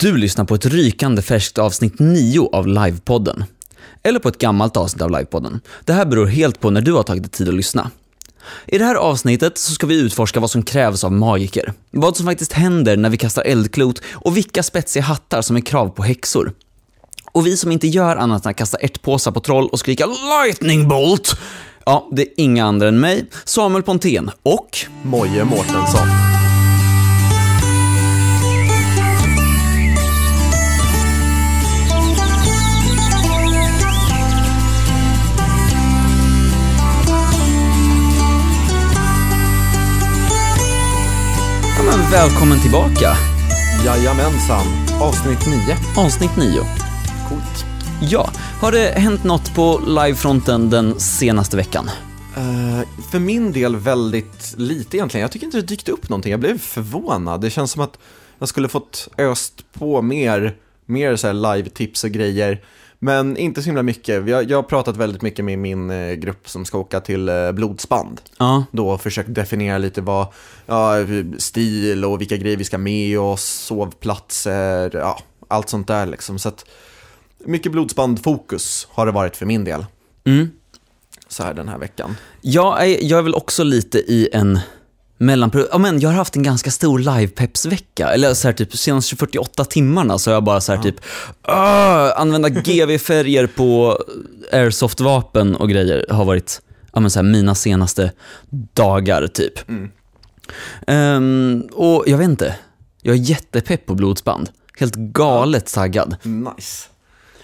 Du lyssnar på ett rykande färskt avsnitt 9 av Livepodden. Eller på ett gammalt avsnitt av Livepodden. Det här beror helt på när du har tagit dig tid att lyssna. I det här avsnittet så ska vi utforska vad som krävs av magiker. Vad som faktiskt händer när vi kastar eldklot och vilka spetsiga hattar som är krav på häxor. Och vi som inte gör annat än att kasta ärtpåsar på troll och skrika “Lightning Bolt!” Ja, det är inga andra än mig, Samuel Pontén och Moje Mårtensson. Välkommen tillbaka. Jajamensan, avsnitt 9. Avsnitt 9. Coolt. Ja, har det hänt något på livefronten den senaste veckan? Eh, för min del väldigt lite egentligen. Jag tycker inte det dykt upp någonting. Jag blev förvånad. Det känns som att jag skulle fått öst på mer, mer så här live-tips och grejer. Men inte så himla mycket. Jag, jag har pratat väldigt mycket med min eh, grupp som ska åka till eh, Blodsband. Ja, Då försökt definiera lite vad, ja, stil och vilka grejer vi ska med oss, sovplatser, ja, allt sånt där liksom. Så att mycket blodsbandfokus har det varit för min del. mm. Så här den här veckan. Jag är, jag är väl också lite i en mellanperiod. Ja, men jag har haft en ganska stor livepeps-vecka. Eller så här, typ senaste 48 timmarna så har jag bara så här, typ "Åh, använda GV-färger på airsoft-vapen och grejer har varit ja, men så här, mina senaste dagar typ. Mm. Ehm, och jag vet inte, jag är jättepepp på blodsband. Helt galet taggad. Nice.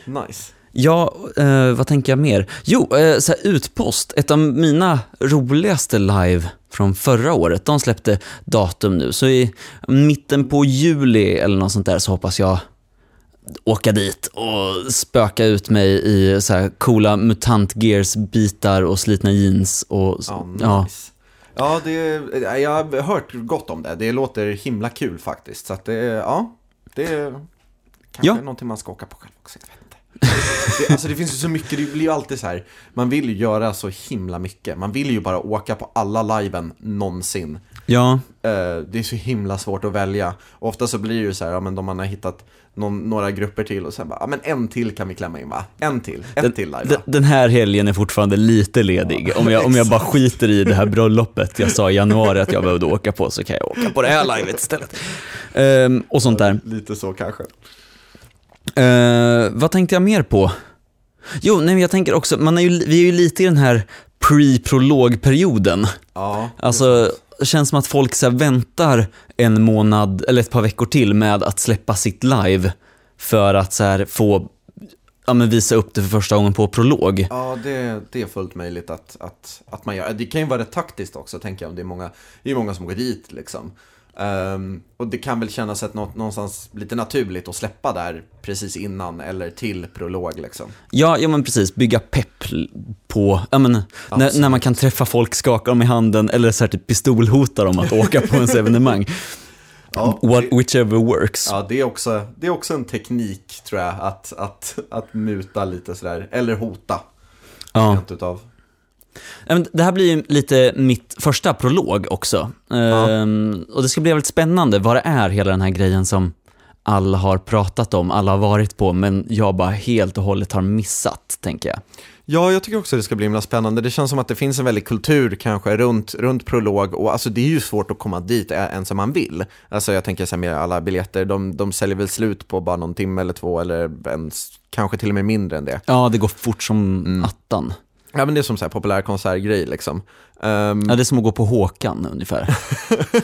Nice. Ja, eh, vad tänker jag mer? Jo, eh, så Utpost, ett av mina roligaste live från förra året, de släppte datum nu. Så i mitten på juli eller något sånt där så hoppas jag åka dit och spöka ut mig i så här coola mutant gears bitar och slitna jeans och Ja, nice. ja. Ja, det, jag har hört gott om det. Det låter himla kul faktiskt. Så att det, ja, det är kanske Ja. någonting man ska åka på själv också. Jag vet. Det, alltså det finns ju så mycket, det blir ju alltid så här. Man vill ju göra så himla mycket. Man vill ju bara åka på alla liven någonsin. ja. Eh, det är så himla svårt att välja. Och ofta så blir det ju så här, ja men de man har hittat någon, några grupper till och sen bara, ja men en till kan vi klämma in va? En till, en till live Den, va? den här helgen är fortfarande lite ledig. Om jag, om jag bara skiter i det här bröllopet jag sa i januari att jag behövde åka på så kan jag åka på det här livet istället. Ehm, och sånt där. Lite så kanske. Eh, vad tänkte jag mer på? Jo, nej, jag tänker också, man är ju, vi är ju lite i den här pre-prologperioden. Ja, Alltså, det känns som att folk så väntar en månad eller ett par veckor till med att släppa sitt live för att så få ja, men visa upp det för första gången på prolog. Ja, det, det är fullt möjligt att, att, att man gör. Det kan ju vara rätt taktiskt också, tänker jag. om Det är många, det är många som går dit liksom. Ehm, och det kan väl kännas ett, nå- någonstans lite naturligt att släppa där precis innan eller till prolog liksom. Ja, ja men precis, bygga pepp på, ja men, när, när man kan träffa folk, skaka dem i handen eller så här, typ pistolhota dem att åka på ens evenemang. Ja, What, det, whichever works. ja, det, är också, det är också en teknik tror jag, att, att, att muta lite sådär, eller hota. Ja. Utav. Ja, Det här blir ju lite mitt första prolog också. Ehm, och det ska bli väldigt spännande vad det är, hela den här grejen som alla har pratat om, alla har varit på, men jag bara helt och hållet har missat, tänker jag. Ja, jag tycker också det ska bli himla spännande. Det känns som att det finns en väldig kultur kanske runt, runt prolog och alltså det är ju svårt att komma dit ens om man vill. Alltså jag tänker så här med alla biljetter, de, de säljer väl slut på bara någon timme eller två eller ens, kanske till och med mindre än det. Ja, det går fort som attan. Ja men det är som så här populär konsertgrej liksom. Ehm, Ja, det är som att gå på Håkan ungefär.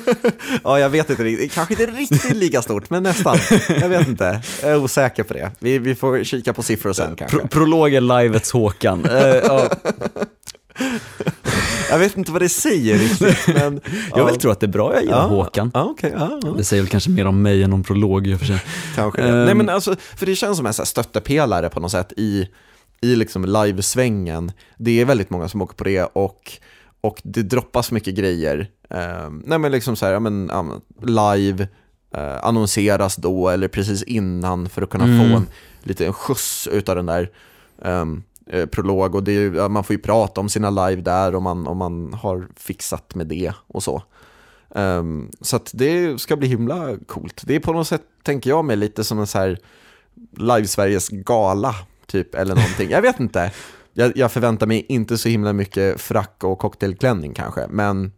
ja, jag vet inte riktigt, kanske inte riktigt lika stort, men nästan. Jag vet inte, jag är osäker på det. Vi, vi får kika på siffror sen kanske. Pro prolog är livets Håkan. Eh, ja, Jag vet inte vad det säger riktigt, men... jag vill tro att det är bra jag gillar ja, Håkan. Ja, okej. ja, ja. Det säger väl kanske mer om mig än om prolog i och för sig. Kanske. Ehm. Nej men alltså, för det känns som en så här stöttepelare på något sätt i, i liksom livesvängen. Det är väldigt många som åker på det och, och det droppas mycket grejer. Um, nej men liksom så här, ja, men, live, eh, annonseras då eller precis innan för att kunna Mm. få en liten skjuts utav den där eh, prolog. Och ju- man får ju prata om sina live där om man, om man har fixat med det och så. Ehm, så det ska bli himla coolt. Det är på något sätt, tänker jag mig, lite som en så här Live-Sveriges gala, typ, eller någonting. Jag vet inte. Jag, jag förväntar mig inte så himla mycket frack och cocktailklänning kanske, men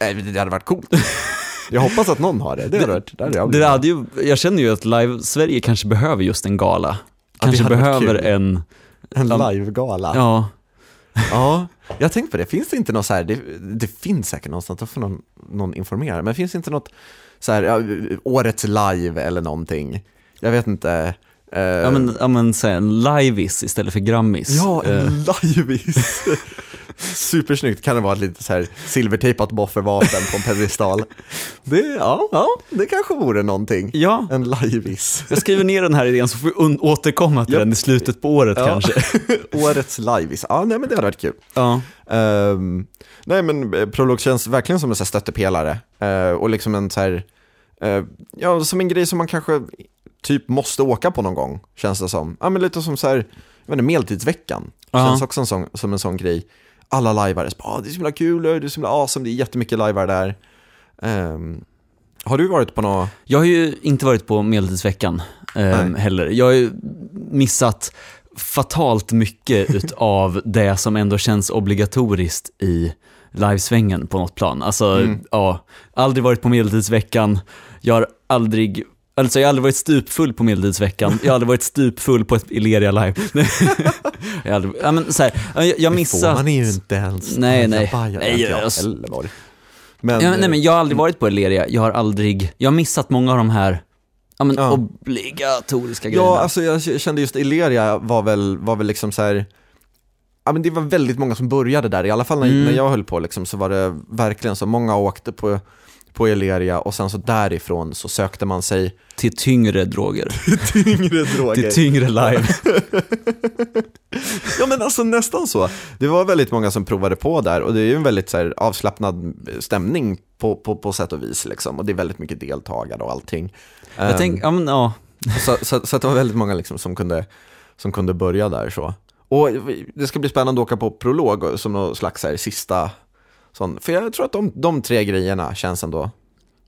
eh, det hade varit coolt. Jag hoppas att någon har det. Det hade varit, det hade jag Det hade ju, jag känner ju att Live-Sverige kanske behöver just en gala. Kanske behöver en, En live-gala. ja, Ja, jag tänkt på det. Finns det inte något så här, det, det finns säkert någonstans, då får någon, någon informera, men finns det inte något så här, ja, årets live eller någonting? Jag vet inte. Eh, ja men, ja, men säg en liveis istället för grammis. ja, en liveis. Supersnyggt, kan det vara ett litet så här silvertejpat boffervapen på en pedestal? Det, ja, ja, det kanske vore någonting. ja, En liveis. jag skriver ner den här idén så får vi återkomma till Japp. den i slutet på året Ja. kanske. Årets liveis. Ja, nej men det hade varit kul. Ja. Ehm, nej men eh, Prolog känns verkligen som en så här stöttepelare Eh, och liksom en så här, ja som en grej som man kanske typ måste åka på någon gång, känns det som. Ja men lite som så här, jag vet inte, medeltidsveckan, Ja. känns också en sån, som en sån grej. Alla lajvare, ah, det är så himla kul, det är så himla awesome, det är jättemycket lajvare där. Ehm, har du varit på något, Jag har ju inte varit på Medeltidsveckan Nej. heller. Jag har ju missat fatalt mycket utav det som ändå känns obligatoriskt i livesvängen på något plan. Alltså, Mm. ja, aldrig varit på Medeltidsveckan, jag har aldrig Alltså jag har aldrig varit stupfull på Medeltidsveckan, jag har aldrig varit stupfull på ett Ileria live. jag har aldrig, ja, men så här, jag, jag det får missat... man ju inte ens. Nej, nej. Nej, jag varit. Men, Ja, nej eh, men jag har aldrig varit på Ileria, jag har aldrig, jag har missat många av de här ja, men, Ja. obligatoriska grejerna. Ja, alltså jag kände just Ileria var väl, var väl liksom så här. Ja men det var väldigt många som började där, i alla fall när, Mm. när jag höll på liksom, så var det verkligen så, många åkte på, på Ileria och sen så därifrån så sökte man sig Till tyngre droger. tyngre droger. Till tyngre live. ja men alltså nästan så. Det var väldigt många som provade på där och det är ju en väldigt så här, avslappnad stämning på, på, på sätt och vis liksom. Och det är väldigt mycket deltagare och allting. Jag Ehm, tänk, ja men ja. Så, så, så det var väldigt många liksom som, kunde, som kunde börja där så. Och det ska bli spännande att åka på prolog som någon slags här, sista sån. För jag tror att de, de tre grejerna känns ändå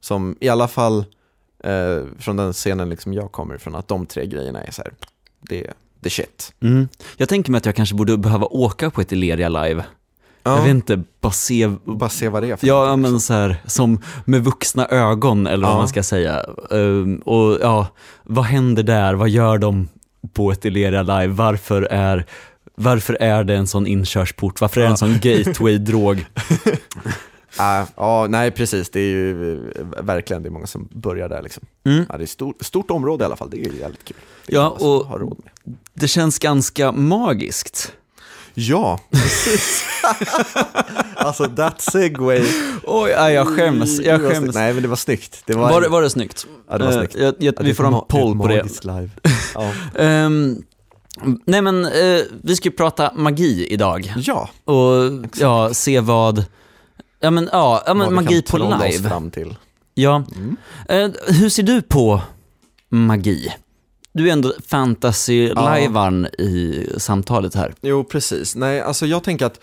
som i alla fall eh, från den scenen liksom jag kommer ifrån, att de tre grejerna är så här, det det shit. Mm. Jag tänker mig att jag kanske borde behöva åka på ett Ileria live. Ja, Jag vet inte, bara se, bara se vad det är för ja någonting. men så här, som med vuxna ögon eller vad Ja. man ska säga. Ehm, och ja, vad händer där? Vad gör de på ett Ileria live? Varför är, varför är det en sån inkörsport? Varför är det en sån gateway-drog? Äh, ja, nej precis, det är ju eh, verkligen, det är många som börjar där liksom. Mm. Ja, det är stort, stort område i alla fall, det är ju jävligt kul. Ja, och-. Det känns ganska magiskt. Ja, precis. alltså that segway. Oj, ja, jag skäms. Jag skäms. Nej men det var snyggt. Det var, Var, det- var det snyggt? Ja, det var Eh, snyggt. jag, jag, Ja, vi får är en poll på det. Live. Ja. Ehm, nej men, eh, vi ska ju prata magi idag. ja, Och ja, se vad, ja men, ja, ja, men magi på live. fram till. Ja. Mm. Eh, hur ser du på magi? Du är ändå fantasy-lajvaren i samtalet här. Jo, precis. Nej, alltså jag tänker att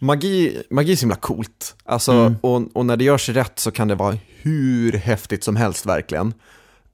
magi, magi är så himla coolt. Alltså, Mm. och, och när det görs rätt så kan det vara hur häftigt som helst verkligen.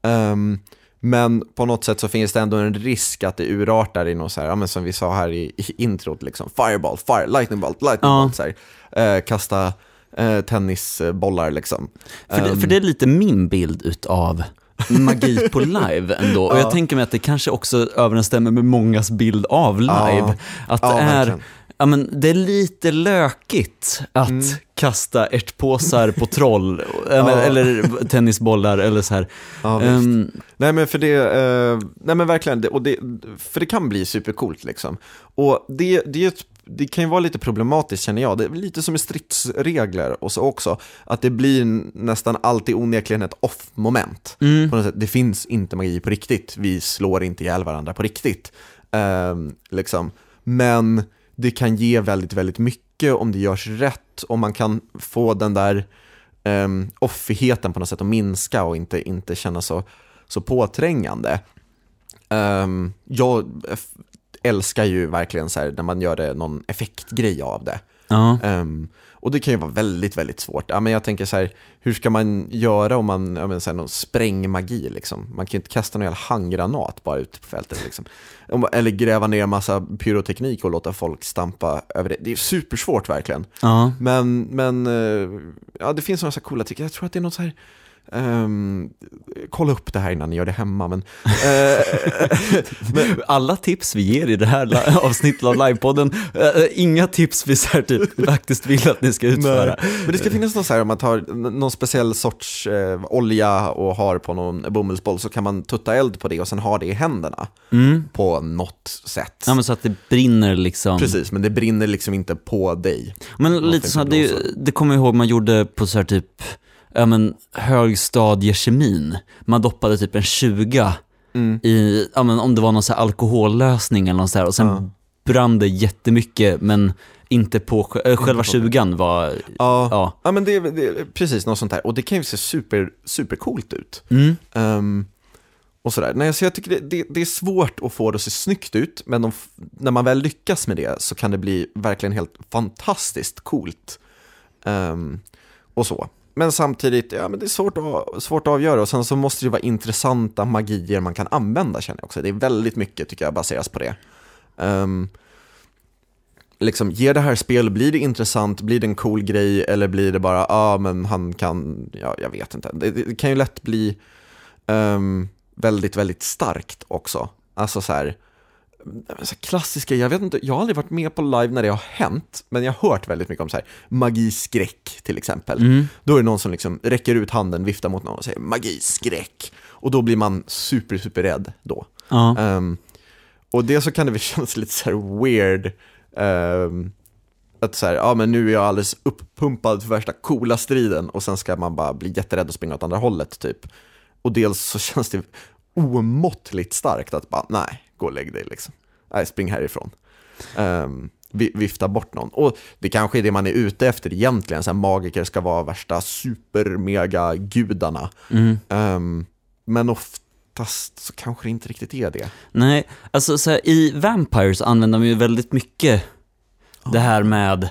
Ehm, men på något sätt så finns det ändå en risk att det urartar i något så här, ja, men som vi sa här i, i introt, liksom, fireball, fire, lightning bolt, lightning Ja. bolt, så här. Eh, kasta eh, tennisbollar liksom. För, det, Ehm, för det är lite min bild utav magi på live ändå. Och jag Ja. tänker mig att det kanske också överensstämmer med mångas bild av live. Ja. Att det är verkligen. Ja, men det är lite lökigt att Mm. kasta ärtpåsar på troll. Ja. eller tennisbollar eller så här. Ja. Ehm, Nej men för det, eh, nej men verkligen, det, och det, för det kan bli supercoolt liksom. Och det, det, är ett, det kan ju vara lite problematiskt känner jag, det är lite som med stridsregler och så också, att det blir nästan alltid onekligen ett off-moment. mm, På något sätt, det finns inte magi på riktigt, vi slår inte ihjäl varandra på riktigt. Ehm, liksom. Men det kan ge väldigt, väldigt mycket om det görs rätt, och man kan få den där um, offigheten på något sätt att minska och inte, inte känna så, så påträngande. Ehm, jag älskar ju verkligen så här när man gör det någon effektgrej av det. Ja. Ehm, och det kan ju vara väldigt, väldigt svårt. Ja, men jag tänker så här, hur ska man göra om man, ja, men så här, någon sprängmagi liksom? Man kan ju inte kasta någon jävla handgranat bara ut på fältet liksom. Om- Eller gräva ner en massa pyroteknik och låta folk stampa över det. Det är supersvårt verkligen. Ja. Men, men eh, ja, det finns några så coola. Jag tror att det är något så här, ehm, kolla upp det här innan ni gör det hemma. Men, eh, Alla tips vi ger i det här avsnittet av livepodden, äh, inga tips vi så typ, faktiskt vill att ni ska utföra. Nej. Men det ska finnas någon så här, om man tar någon speciell sorts eh, olja och har på någon bomullsboll så kan man tutta eld på det och sen ha det i händerna Mm. på något sätt. Ja, men så att det brinner liksom. Precis, men det brinner liksom inte på dig. Men Något lite så, det, det kommer jag ihåg man gjorde på så här typ, ja men högstadiekemin. Man doppade typ en 20 Mm. i, ja men om det var någon så alkohollösning eller något så här och sen Ja. brann det jättemycket men inte på, äh, själva på- 20 var, Ja, ja. ja men det, det precis något sånt här. Och det kan ju se super, supercoolt ut. Mm. Ehm, och sådär. Nej, så jag tycker det, det, det är svårt att få det att se snyggt ut, men de, när man väl lyckas med det så kan det bli verkligen helt fantastiskt coolt. Ehm, och så. Men samtidigt, ja men det är svårt att, svårt att avgöra och sen så måste det vara intressanta magier man kan använda känner jag också. Det är väldigt mycket tycker jag baseras på det. Um, liksom, ger det här spel, blir det intressant, blir det en cool grej eller blir det bara, ja ah, men han kan, ja jag vet inte. Det, det kan ju lätt bli um, väldigt, väldigt starkt också. Alltså så här, så här klassiska, jag vet inte, jag har aldrig varit med på live när det har hänt, men jag har hört väldigt mycket om så här magiskräck till exempel. Mm. Då är det någon som liksom räcker ut handen, viftar mot någon och säger magiskräck. Och då blir man super, super rädd då. Ja. Ehm, och det så kan det väl kännas lite så här weird. ehm, att så här, ja men nu är jag alldeles uppumpad för värsta coola striden och sen ska man bara bli jätterädd och springa åt andra hållet typ. Och dels så känns det omåttligt starkt att bara, nej, gå och lägg dig liksom. Nej, spring härifrån. Um, vifta bort någon. Och det kanske är det man är ute efter egentligen, så här, magiker ska vara värsta super-mega-gudarna. Mm. Ehm, men oftast så kanske det inte riktigt är det. Nej, alltså så här, i Vampires använder man ju väldigt mycket det här med,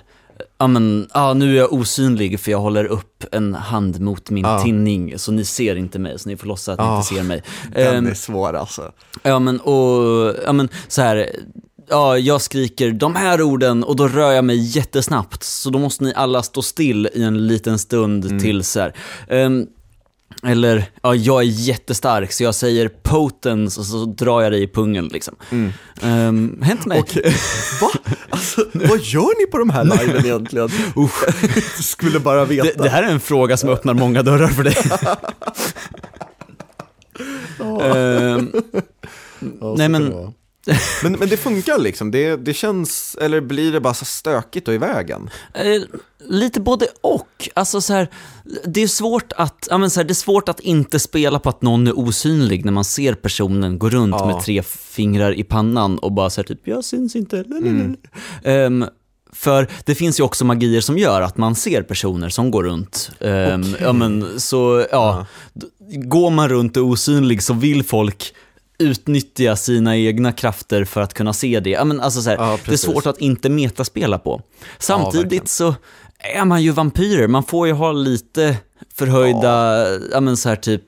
ja men, ja nu är jag osynlig för jag håller upp en hand mot min Ja. tinning, så ni ser inte mig, så ni får låtsas att ni Ja, inte ser mig. Den Ehm, är svår alltså. Ja men, och, ja men så här, ja jag skriker de här orden och då rör jag mig jättesnabbt, så då måste ni alla stå still i en liten stund Mm. till så här. Ehm, eller, ja jag är jättestark så jag säger potence och så drar jag dig i pungen liksom. Mm. Um, hänt mig. Okej, va? Alltså, vad gör ni på de här liven egentligen? Usch, skulle bara veta. Det, det här är en fråga som öppnar många dörrar för dig. Ehm, Ja, nej, men-. men, men det funkar liksom, det, det känns, eller blir det bara så stökigt och i vägen? Eh, lite både och. Alltså så här, det är svårt att, ja men så här, det är svårt att inte spela på att någon är osynlig när man ser personen gå runt Ja. med tre fingrar i pannan och bara så här, typ, jag syns inte. lalalala." Ehm, för det finns ju också magier som gör att man ser personer som går runt. Ehm, Okej. ja, men, så, ja, d- går man runt och osynlig så vill folk utnyttja sina egna krafter för att kunna se det. Ja, men alltså så här, Ja, det är svårt att inte metaspela på. Samtidigt verkligen. så är man ju vampyrer, man får ju ha lite förhöjda, ja, men så här typ,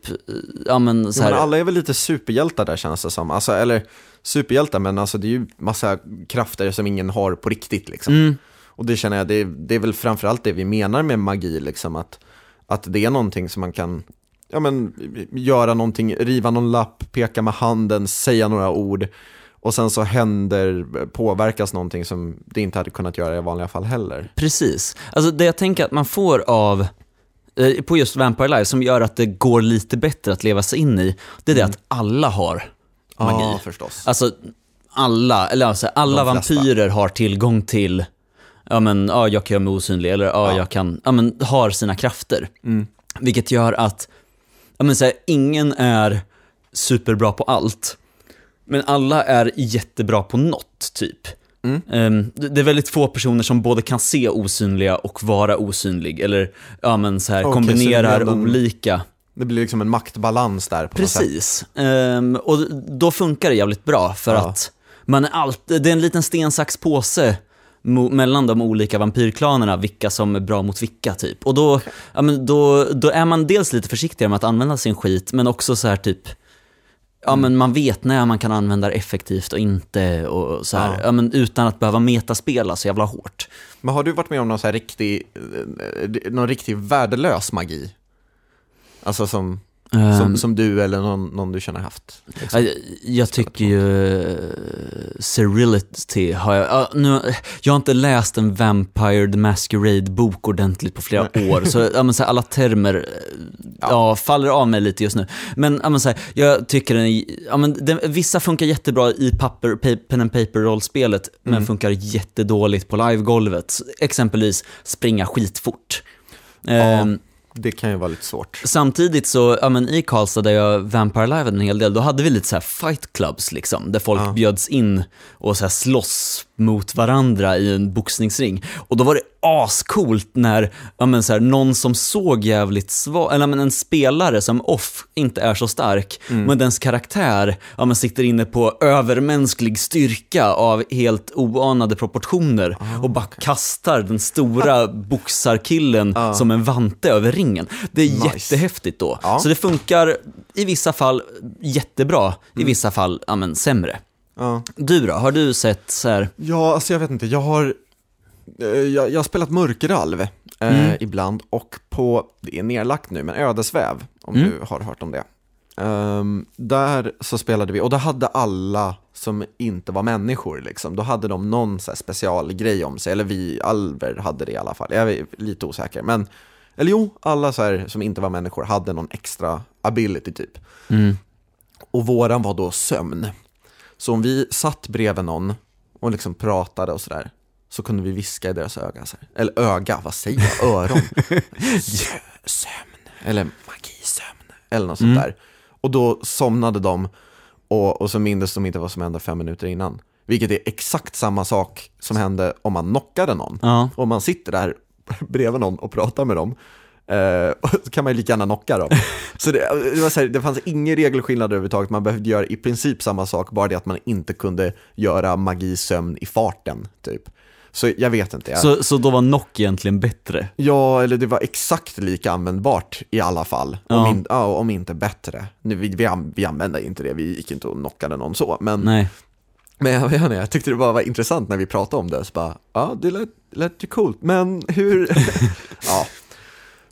ja men så Jo, här, men alla är väl lite superhjältar där känns det som. Alltså, eller superhjältar, men alltså, det är ju massa krafter som ingen har på riktigt. Liksom. mm, Och det känner jag, det är, det är väl framförallt det vi menar med magi, liksom, att, att det är någonting som man kan ja, men, göra någonting, riva någon lapp, peka med handen, säga några ord och sen så händer, påverkas någonting som det inte hade kunnat göra i vanliga fall heller. precis. Alltså det jag tänker att man får av, eh, på just Vampire Live, som gör att det går lite bättre att leva sig in i, det är det att alla har magi. Ja, förstås. Alltså, alla, eller alltså, alla vampyrer har tillgång till, ja men, ja jag kan göra mig osynlig, eller ja, Ja. jag kan, ja men, har sina krafter. Mm. Vilket gör att, ja men så här, ingen är superbra på allt, men alla är jättebra på något, typ. Mm. Ehm, det det är väldigt få personer som både kan se osynliga och vara osynlig, eller ja men så här, så det kombinerar ändå en- olika. Det blir liksom en maktbalans där. Precis. Ehm, och då funkar det jävligt bra för Ja. att man är alltid, det är en liten sten, sax, påse mellan de olika vampyrklanerna, vilka som är bra mot vilka typ. Och då, ja, men då, då är man dels lite försiktigare med att använda sin skit, men också så här typ, ja men man vet när man kan använda det effektivt och inte och så här, Ja. ja. men utan att behöva metaspela så jävla hårt. Men har du varit med om någon så här riktig, eh, någon riktig värdelös magi? Alltså som, som, som du eller någon, någon du känner haft? liksom? Jag, jag tycker ju uh, Cerility har jag, ja, nu, jag har inte läst en Vampire the Masquerade-bok ordentligt på flera år, så, ja, men, så här, alla termer eh, ja. faller av mig lite just nu. Men, ja, men, så här, jag tycker den, ja, men, den, vissa funkar jättebra i papper, pa, pen and paper-rollspelet, men funkar jättedåligt på livegolvet. Exempelvis springa skitfort. Ehm, Det kan ju vara lite svårt. Samtidigt så, ja men i Karlstad där jag Vampire Live en hel del, då hade vi lite så här fight clubs liksom, där folk Ja. bjöds in och så här slåss mot varandra i en boxningsring. Och då var det ascoolt när, ja men så här, någon som såg jävligt svag, eller men en spelare som off inte är så stark, men dens karaktär, ja men sitter inne på övermänsklig styrka av helt oanade proportioner och bara kastar den stora boxarkillen som en vante över ringen. Det är Nice. jättehäftigt då. Ja. Så det funkar i vissa fall jättebra, i vissa fall ja, men, sämre. Ja. Du då, har du sett så här, Ja, alltså jag vet inte, jag har, eh, jag, jag har spelat Mörkeralv eh, ibland och på, det är nedlagt nu, men Ödesväv, om du har hört om det. Ehm, där så spelade vi, och då hade alla som inte var människor, liksom, då hade de någon så specialgrej om sig, eller vi alver hade det i alla fall, jag är lite osäker, men, eller jo, alla så här som inte var människor hade någon extra ability typ. Och våran var då sömn. Så om vi satt bredvid någon och liksom pratade och sådär, så kunde vi viska i deras öga. Så här. Eller öga, vad säger jag? Öron. Sö- Sömn. Eller magisömn. Eller något sånt där. Och då somnade de och, och så mindes de inte vad som hände fem minuter innan. Vilket är exakt samma sak som hände om man knockade någon. Ja. Om man sitter där bredvid någon och pratar med dem, och så kan man ju lika gärna knocka dem. Så det, det, var så här, det fanns ingen regelskillnad överhuvudtaget, man behövde göra i princip samma sak, bara det att man inte kunde göra magisömn i farten, typ. Så jag vet inte. Jag, så, så då var Nock egentligen bättre? Ja, eller det var exakt lika användbart i alla fall. Ja. Om, in, ja, om inte bättre. Nu, vi, vi, vi använde inte det, vi gick inte och knockade någon så. Men, Nej. men jag, inte, jag tyckte det bara var intressant när vi pratade om det. Så bara, ja, det lät, lät ju coolt, men hur... ja.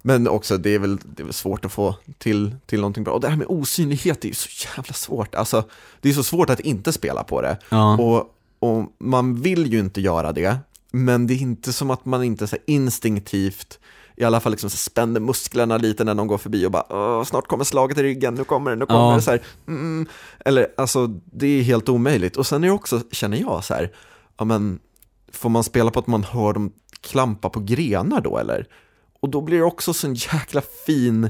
Men också, det är väl, det är väl svårt att få till, till någonting bra. Och det här med osynlighet är ju så jävla svårt. Alltså, det är så svårt att inte spela på det. Ja. Och, och man vill ju inte göra det, men det är inte som att man inte så instinktivt i alla fall liksom spänner musklerna lite när någon går förbi och bara snart kommer slaget i ryggen, nu kommer det, nu kommer Ja. det så här. Mm. Eller alltså, det är helt omöjligt. Och sen är det också, känner jag så här, ja men, får man spela på att man hör dem klampa på grenar då eller? Och då blir det också så en jäkla fin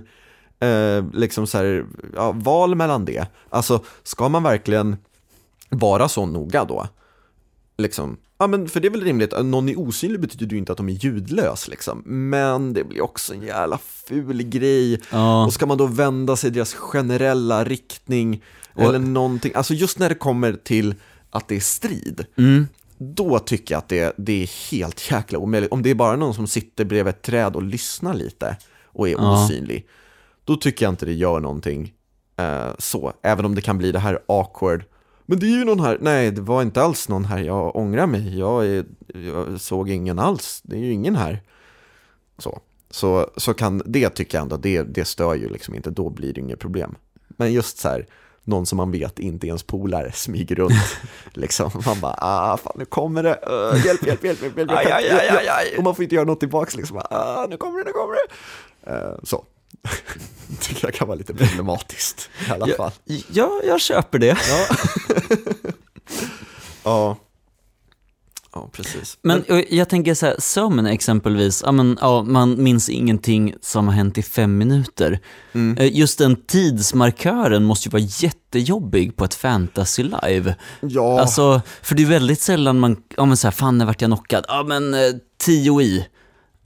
eh, liksom så här, ja, val mellan det. Alltså, ska man verkligen vara så noga då? Liksom, ja men för det är väl rimligt, att någon är osynlig betyder ju inte att de är ljudlös liksom. Men det blir också en jävla ful grej. Ja. Och ska man då vända sig i deras generella riktning eller någonting, alltså just när det kommer till att det är strid, Mm. Då tycker jag att det, det är helt jäkla omöjligt. Om det är bara någon som sitter bredvid ett träd och lyssnar lite och är Ja. osynlig, då tycker jag inte det gör någonting eh, så. Även om det kan bli det här awkward. Men det är ju någon här, nej det var inte alls någon här, jag ångrar mig, jag, är, jag såg ingen alls, det är ju ingen här. Så, så, så kan det tycker jag ändå, det, det stör ju liksom inte, då blir det inget problem. Men just så här, någon som man vet inte ens polare smyger runt. liksom. Man bara, ah, fan nu kommer det, uh, hjälp, hjälp, hjälp, hjälp, hjälp. Aj, aj, aj. Och man får inte göra något tillbaks, liksom. ah, nu kommer det, nu kommer det. Eh, så, tycker jag kan vara lite problematiskt i alla fall. Ja, ja, jag köper det. Ja. ja. Ja, precis. Men jag tänker så här, sömn exempelvis, ja, men, ja, man minns ingenting som har hänt i fem minuter. Mm. Eh, Just den tidsmarkören måste ju vara jättejobbig på ett fantasy live. ja, Alltså, för det är väldigt sällan man, ja men så här, fan när vart jag knockad? Ja men eh, 10 i.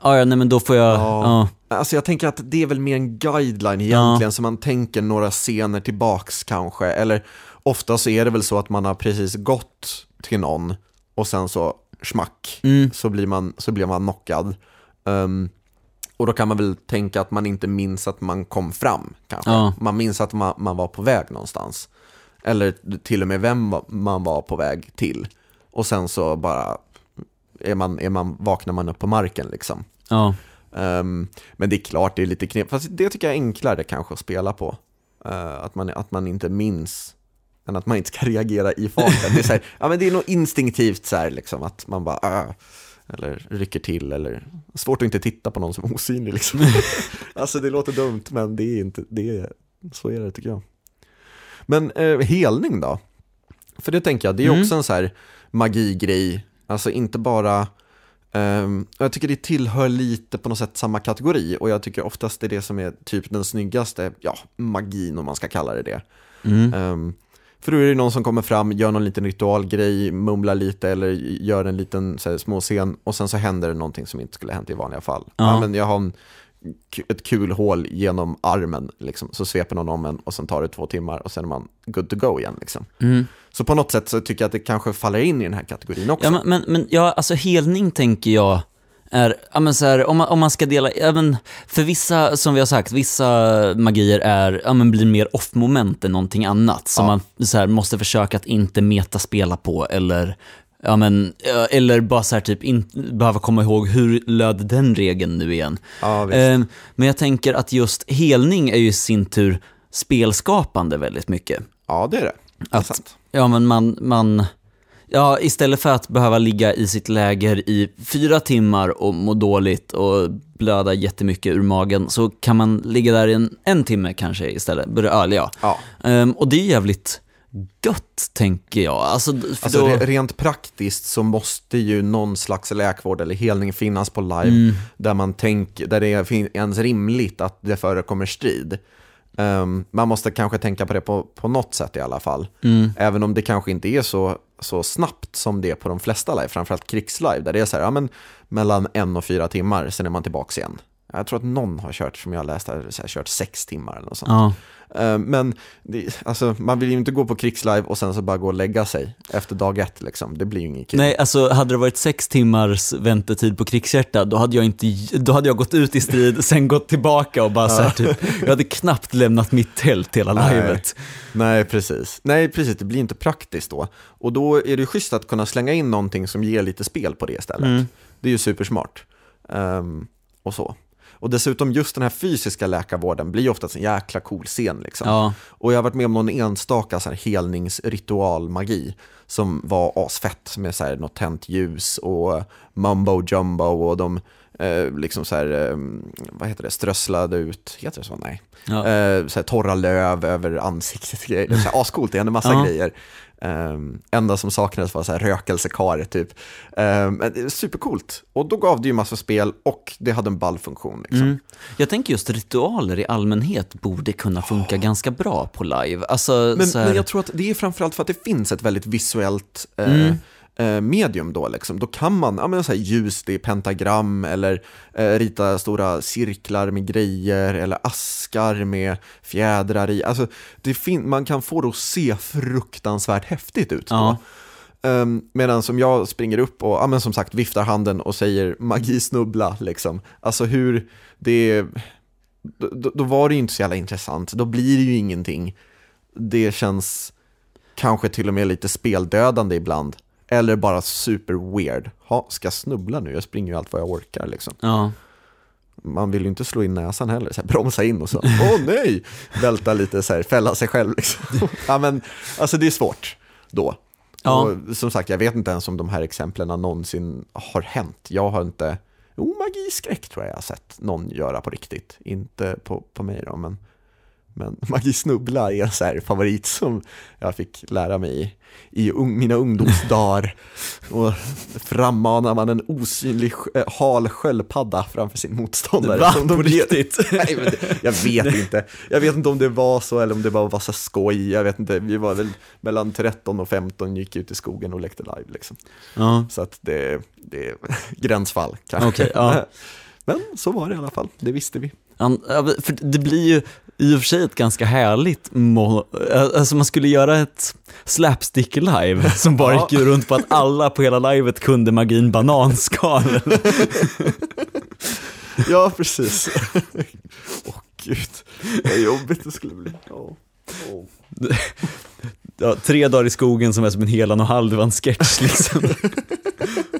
Ja, ja, nej men då får jag, ja. Ja. Alltså jag tänker att det är väl mer en guideline egentligen, så man tänker några scener tillbaks kanske, eller ofta så är det väl så att man har precis gått till någon och sen så smack Mm. så, blir man, så blir man knockad. Ehm, och då kan man väl tänka att man inte minns att man kom fram kanske. Ja. Man minns att man, man var på väg någonstans. Eller till och med vem man var på väg till. Och sen så bara är man, är man, vaknar man upp på marken liksom. Ja. Ehm, men det är klart, det är lite knep. Fast det tycker jag är enklare kanske att spela på. Eh, att, man, att man inte minns, än att man inte ska reagera i farten. Det är, så här, ja, men det är nog instinktivt så här, liksom, att man bara, äh, eller rycker till, eller svårt att inte titta på någon som är osynlig. Liksom. alltså det låter dumt, men det är inte, det är, så är det tycker jag. Men eh, helning då? För det tänker jag, det är Mm. också en så här magigrej, alltså inte bara Ehm, jag tycker det tillhör lite på något sätt samma kategori och jag tycker oftast det är det som är typ den snyggaste, ja, magin om man ska kalla det det. Mm. Ehm, för då är det någon som kommer fram, gör någon liten ritualgrej, mumlar lite eller gör en liten så här, små scen och sen så händer det någonting som inte skulle hänt i vanliga fall. Ja. Ja. men jag har en, ett kul hål genom armen, liksom. så sveper någon om en och sen tar det två timmar och sen är man good to go igen. Liksom. Mm. Så på något sätt så tycker jag att det kanske faller in i den här kategorin också. Ja, men, men, men ja, alltså helning tänker jag är, ja men så här, om man, om man ska dela, ja men för vissa, som vi har sagt, vissa magier är, ja men blir mer off-moment än någonting annat. Som Ja. man så här, måste försöka att inte metaspela på eller, ja men, eller bara så här typ in, behöva komma ihåg hur löd den regeln nu igen. Ja. Ehm, men jag tänker att just helning är ju i sin tur spelskapande väldigt mycket. ja, det är det. det är Att- sant. Ja, men man, man, ja, istället för att behöva ligga i sitt läger i fyra timmar och må dåligt och blöda jättemycket ur magen så kan man ligga där i en, en timme kanske istället, börja öl, ja. Ja. Ehm, och det är jävligt gött, tänker jag. Alltså, Alltså då, re- rent praktiskt så måste ju någon slags läkvård eller helning finnas på live Mm. där man tänker, där det är ens rimligt att det förekommer strid. Ehm, man måste kanske tänka på det på, på något sätt i alla fall. Mm. Även om det kanske inte är så, så snabbt som det är på de flesta live, framförallt krigslive, där det är så här, ja men mellan en och fyra timmar, sen är man tillbaka igen. Jag tror att någon har kört, som jag läste, så här, kört sex timmar eller något sånt. ja. Eh, Men det, alltså, man vill ju inte gå på krigslive och sen så bara gå och lägga sig efter dag ett. Liksom. Det blir ju inget kul. Nej, alltså hade det varit sex timmars väntetid på krigshjärta, då hade jag inte, då hade jag gått ut i strid, sen gått tillbaka och bara så här, typ, jag hade knappt lämnat mitt tält hela Nej. livet. Nej, precis. Nej, precis. Det blir inte praktiskt då. Och då är det ju schysst att kunna slänga in någonting som ger lite spel på det istället. Mm. Det är ju supersmart. Ehm, och så. Och dessutom just den här fysiska läkarvården blir oftast en jäkla cool scen. Liksom. Ja. Och jag har varit med om någon enstaka så här helningsritualmagi som var asfett med så här något tänt ljus och mumbo jumbo och de eh, liksom så här, eh, vad heter det, strösslade ut, heter det så? Nej. Ja. Eh, så här, torra löv över ansiktet, grejer. Det är ascoolt, det hände massa Ja. grejer. Um, enda som saknades var så här rökelsekar typ. Um, supercoolt. Och då gav det ju massa spel och det hade en ball funktion. Liksom. Mm. Jag tänker just ritualer i allmänhet borde kunna funka ganska bra på live. Alltså, Men, här, men jag tror att det är framförallt för att det finns ett väldigt visuellt eh, Mm. Eh, medium då. Liksom. Då kan man, ja men så här ljus, det pentagram eller eh, rita stora cirklar med grejer eller askar med fjädrar i. Alltså, det fin- man kan få det att se fruktansvärt häftigt ut. Ja. Um, Medan som jag springer upp och, ja men som sagt, viftar handen och säger magi snubbla liksom. Alltså hur det, då, då var det ju inte så jävla intressant. Då blir det ju ingenting. Det känns kanske till och med lite speldödande ibland. Eller bara super weird. Ha, ska jag snubbla nu? Jag springer ju allt vad jag orkar liksom. ja. Man vill ju inte slå in näsan heller, så här, bromsa in och så, åh nej, välta lite så här, fälla sig själv liksom. Ja men, alltså det är svårt då. Ja. Och som sagt, jag vet inte ens om de här exemplen någonsin har hänt. Jag har inte, jo magiskräck tror jag jag har sett någon göra på riktigt. Inte på, på mig då, men, men magi snubbla är en så här favorit som jag fick lära mig i, mina ungdomsdagar. Och frammanar man en osynlig äh, hal sköldpadda framför sin motståndare. Va? som de På riktigt? Nej, men det, jag vet inte. Jag vet inte om det var så eller om det bara var så skoj. Jag vet inte. Vi var väl mellan 13 och 15 gick ut i skogen och lekte live liksom. Ja. Så att det, det är gränsfall kanske. Okej, ja. Men så var det i alla fall. Det visste vi. Han, för det blir ju i och för sig ett ganska härligt må, alltså man skulle göra ett slapstick live som bara Ja. gick runt på att alla på hela livet kunde magin bananskal. Ja, precis. Åh gud, vad jobbigt det skulle bli. Ja. Åh. ja, tre dagar i skogen som är som en helan och halvan sketch liksom.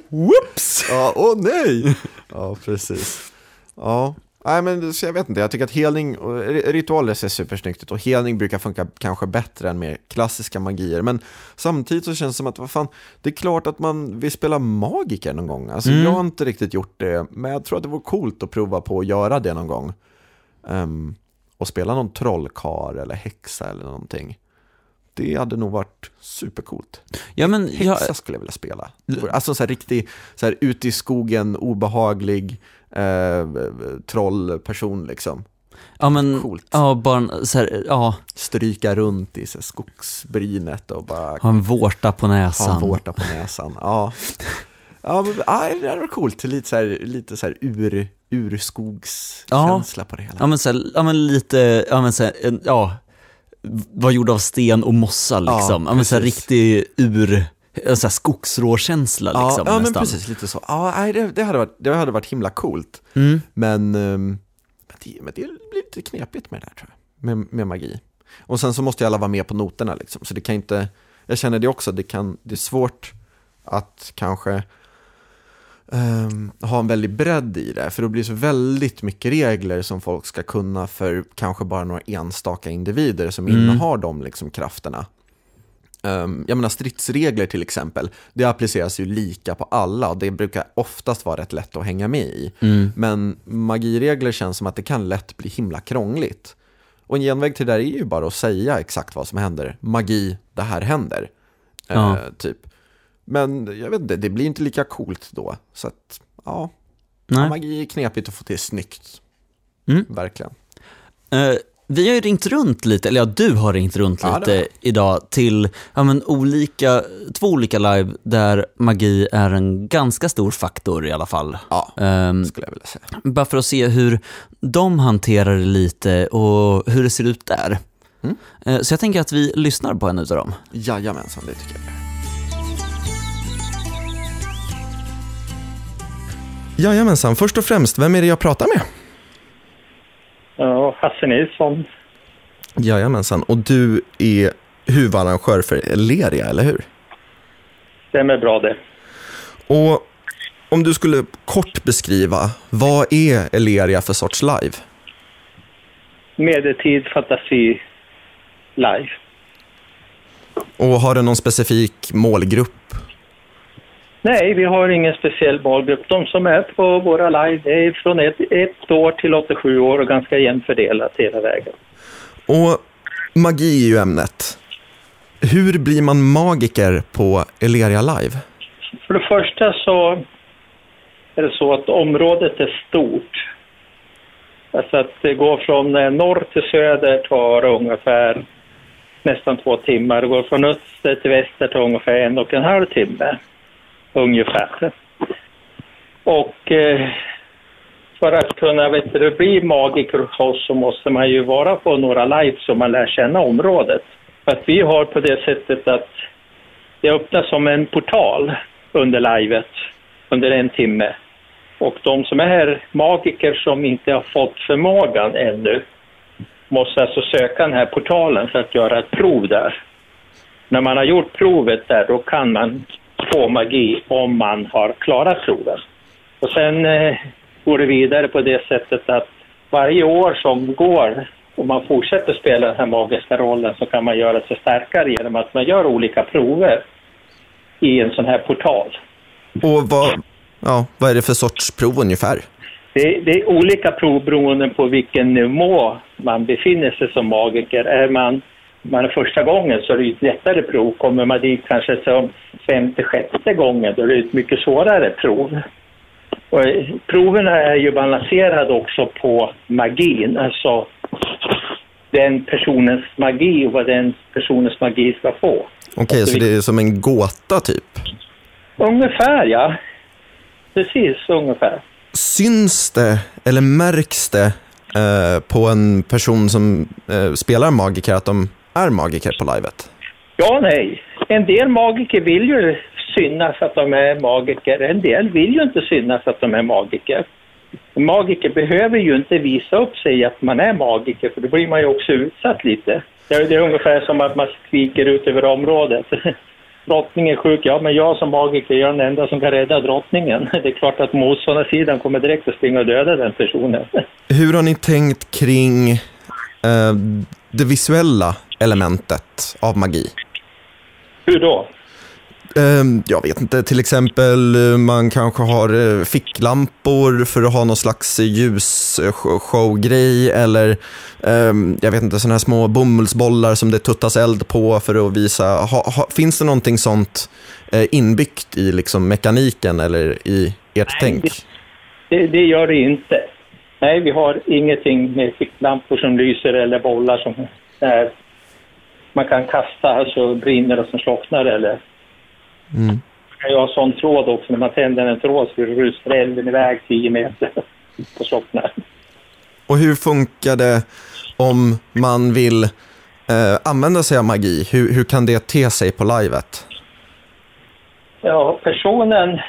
Whoops! Ja, åh nej! Ja, precis. Ja, nej men så jag vet inte, jag tycker att helning, och ri- ritualer ser supersnyggt ut och helning brukar funka kanske bättre än mer klassiska magier. Men samtidigt så känns det som att, vad fan, det är klart att man vill spela magiker någon gång. Alltså Mm. jag har inte riktigt gjort det, men jag tror att det vore coolt att prova på att göra det någon gång. Ehm, och spela någon trollkar eller häxa eller någonting. Det hade nog varit supercoolt. Ja men, jag, Häxa skulle jag vilja spela. Alltså så här riktig, så här ute i skogen, obehaglig eh, trollperson liksom. ja men, Coolt. ja bara så här, ja, Stryka runt i så här, skogsbrynet och bara ha en vårta på ha näsan. en vårta på näsan. Ja, ja, men, ja det hade varit coolt. Lite så här, lite så här ur, urskogskänsla på det hela. Ja men, så här, ja, men lite, ja men så här, ja, var gjord av sten och mossa liksom. Ja, men så här, riktig ur, så här, skogsråkänsla Ja, liksom ja men nästan. precis, lite så. Ja, nej, det, det, hade varit, det hade varit himla coolt. Mm. Men, ehm, men, det, men det blir lite knepigt med det där tror jag, med, med magi. Och sen så måste ju alla vara med på noterna liksom, så det kan inte, jag känner det också, det, kan, det är svårt att kanske ehm, ha en väldig bredd i det, för då blir det så väldigt mycket regler som folk ska kunna för kanske bara några enstaka individer som Mm. innehar de liksom krafterna. Um, jag menar stridsregler till exempel, det appliceras ju lika på alla och det brukar oftast vara rätt lätt att hänga med i. Mm. Men magiregler känns som att det kan lätt bli himla krångligt. Och en genväg till det där är ju bara att säga exakt vad som händer. Magi, det här händer. Ja. Eh, typ. Men jag vet inte, det blir inte lika coolt då. Så att, ja, Nej. magi är knepigt att få till snyggt. Mm. Verkligen. Eh, vi har ju ringt runt lite, eller ja, du har ringt runt Ja, lite idag till ja, men olika, två olika live där magi är en ganska stor faktor i alla fall. Ja, Ehm, skulle jag vilja säga. bara för att se hur de hanterar det lite och hur det ser ut där. Mm. Eh, så jag tänker att vi lyssnar på en utav dem. Jajamensan, det tycker jag. Jajamensan, först och främst, vem är det jag pratar med? Ja, Hasse Nilsson. Jajamensan, och du är huvudarrangör för Eleria, eller hur? Stämmer bra det. Och om du skulle kort beskriva, vad är Eleria för sorts live? Medeltid fantasi live. Och har du någon specifik målgrupp? Nej, vi har ingen speciell målgrupp. De som är på våra live är från ett, ett år till 87 år och ganska jämnt fördelat hela vägen. Och magi är ju ämnet. Hur blir man magiker på Eleria Live? För det första så är det så att området är stort. Alltså att det går från eh, norr till söder tar ungefär nästan två timmar. Det går från öster till väster tar ungefär en och en halv timme. Ungefär. Och eh, för att kunna vet du, bli magiker hos oss så måste man ju vara på några live så man lär känna området. För att vi har på det sättet att det öppnas som en portal under livet under en timme. Och de som är magiker som inte har fått förmågan ännu måste alltså söka den här portalen för att göra ett prov där. När man har gjort provet där då kan man få magi om man har klarat provet. Och sen eh, går det vidare på det sättet att varje år som går och man fortsätter spela den här magiska rollen så kan man göra sig starkare genom att man gör olika prover i en sån här portal. Och vad, ja, vad är det för sorts prov ungefär? Det, det är olika prov beroende på vilken nivå man befinner sig som magiker. Är man, man är första gången så är det ett lättare prov. Kommer man dit kanske som femte, sjätte gången då är det ett mycket svårare prov. Och eh, proven är ju balanserade också på magin, alltså den personens magi och vad den personens magi ska få. Okej, så det är som en gåta typ. Ungefär, ja. Precis, ungefär. Syns det eller märks det eh, på en person som eh, spelar magiker att de är magiker på livet? Ja, nej. En del magiker vill ju synas att de är magiker. En del vill ju inte synas att de är magiker. Magiker behöver ju inte visa upp sig att man är magiker, för då blir man ju också utsatt lite. Det är, det är ungefär som att man skriker ut över området. Drottningen är sjuk, ja men jag som magiker jag är den enda som kan rädda drottningen. Det är klart att motståndarsidan kommer direkt att springa och döda den personen. Hur har ni tänkt kring eh, det visuella elementet av magi? Hur då? Ehm, jag vet inte, till exempel eh, man kanske har eh, ficklampor för att ha någon slags ljusshowgrej eller ehm, jag vet inte, sådana här små bomullsbollar som det tuttas eld på för att visa. Finns det någonting sånt eh, inbyggt i liksom mekaniken eller i ert Nej, tänk? Det, det gör det inte. Nej, vi har ingenting med ficklampor som lyser eller bollar som där man kan kasta, alltså brinner och som slocknar eller Mm. Man kan ju ha sån tråd också, när man tänder en tråd så rusar elden iväg 10 meter och slocknar. Och hur funkar det om man vill eh, använda sig av magi? Hur, hur kan det te sig på livet? Ja, personen,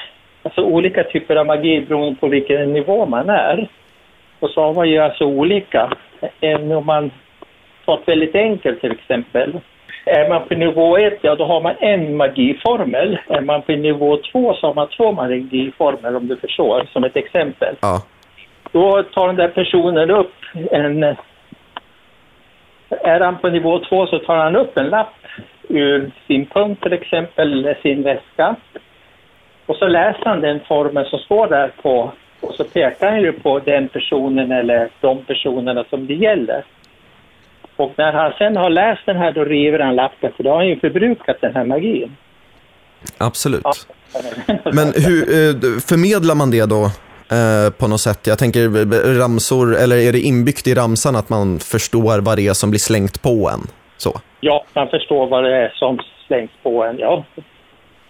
alltså olika typer av magi beroende på vilken nivå man är. Och så har man ju alltså olika. Även om man tar ett väldigt enkelt till exempel. Är man på nivå 1, ja då har man en magiformel. Är man på nivå 2 så har man två magiformel om du förstår, som ett exempel. Ja. Då tar den där personen upp en... Är han på nivå 2 så tar han upp en lapp ur sin punkt till exempel, eller sin väska. Och så läser han den formen som står där på och så pekar han ju på den personen eller de personerna som det gäller. Och när han sen har läst den här då river han lappen för då har han ju förbrukat den här magin. Absolut. Men hur eh, förmedlar man det då eh, på något sätt? Jag tänker eh, ramsor, eller är det inbyggt i ramsan att man förstår vad det är som blir slängt på en? Så. Ja, man förstår vad det är som slängs på en, ja.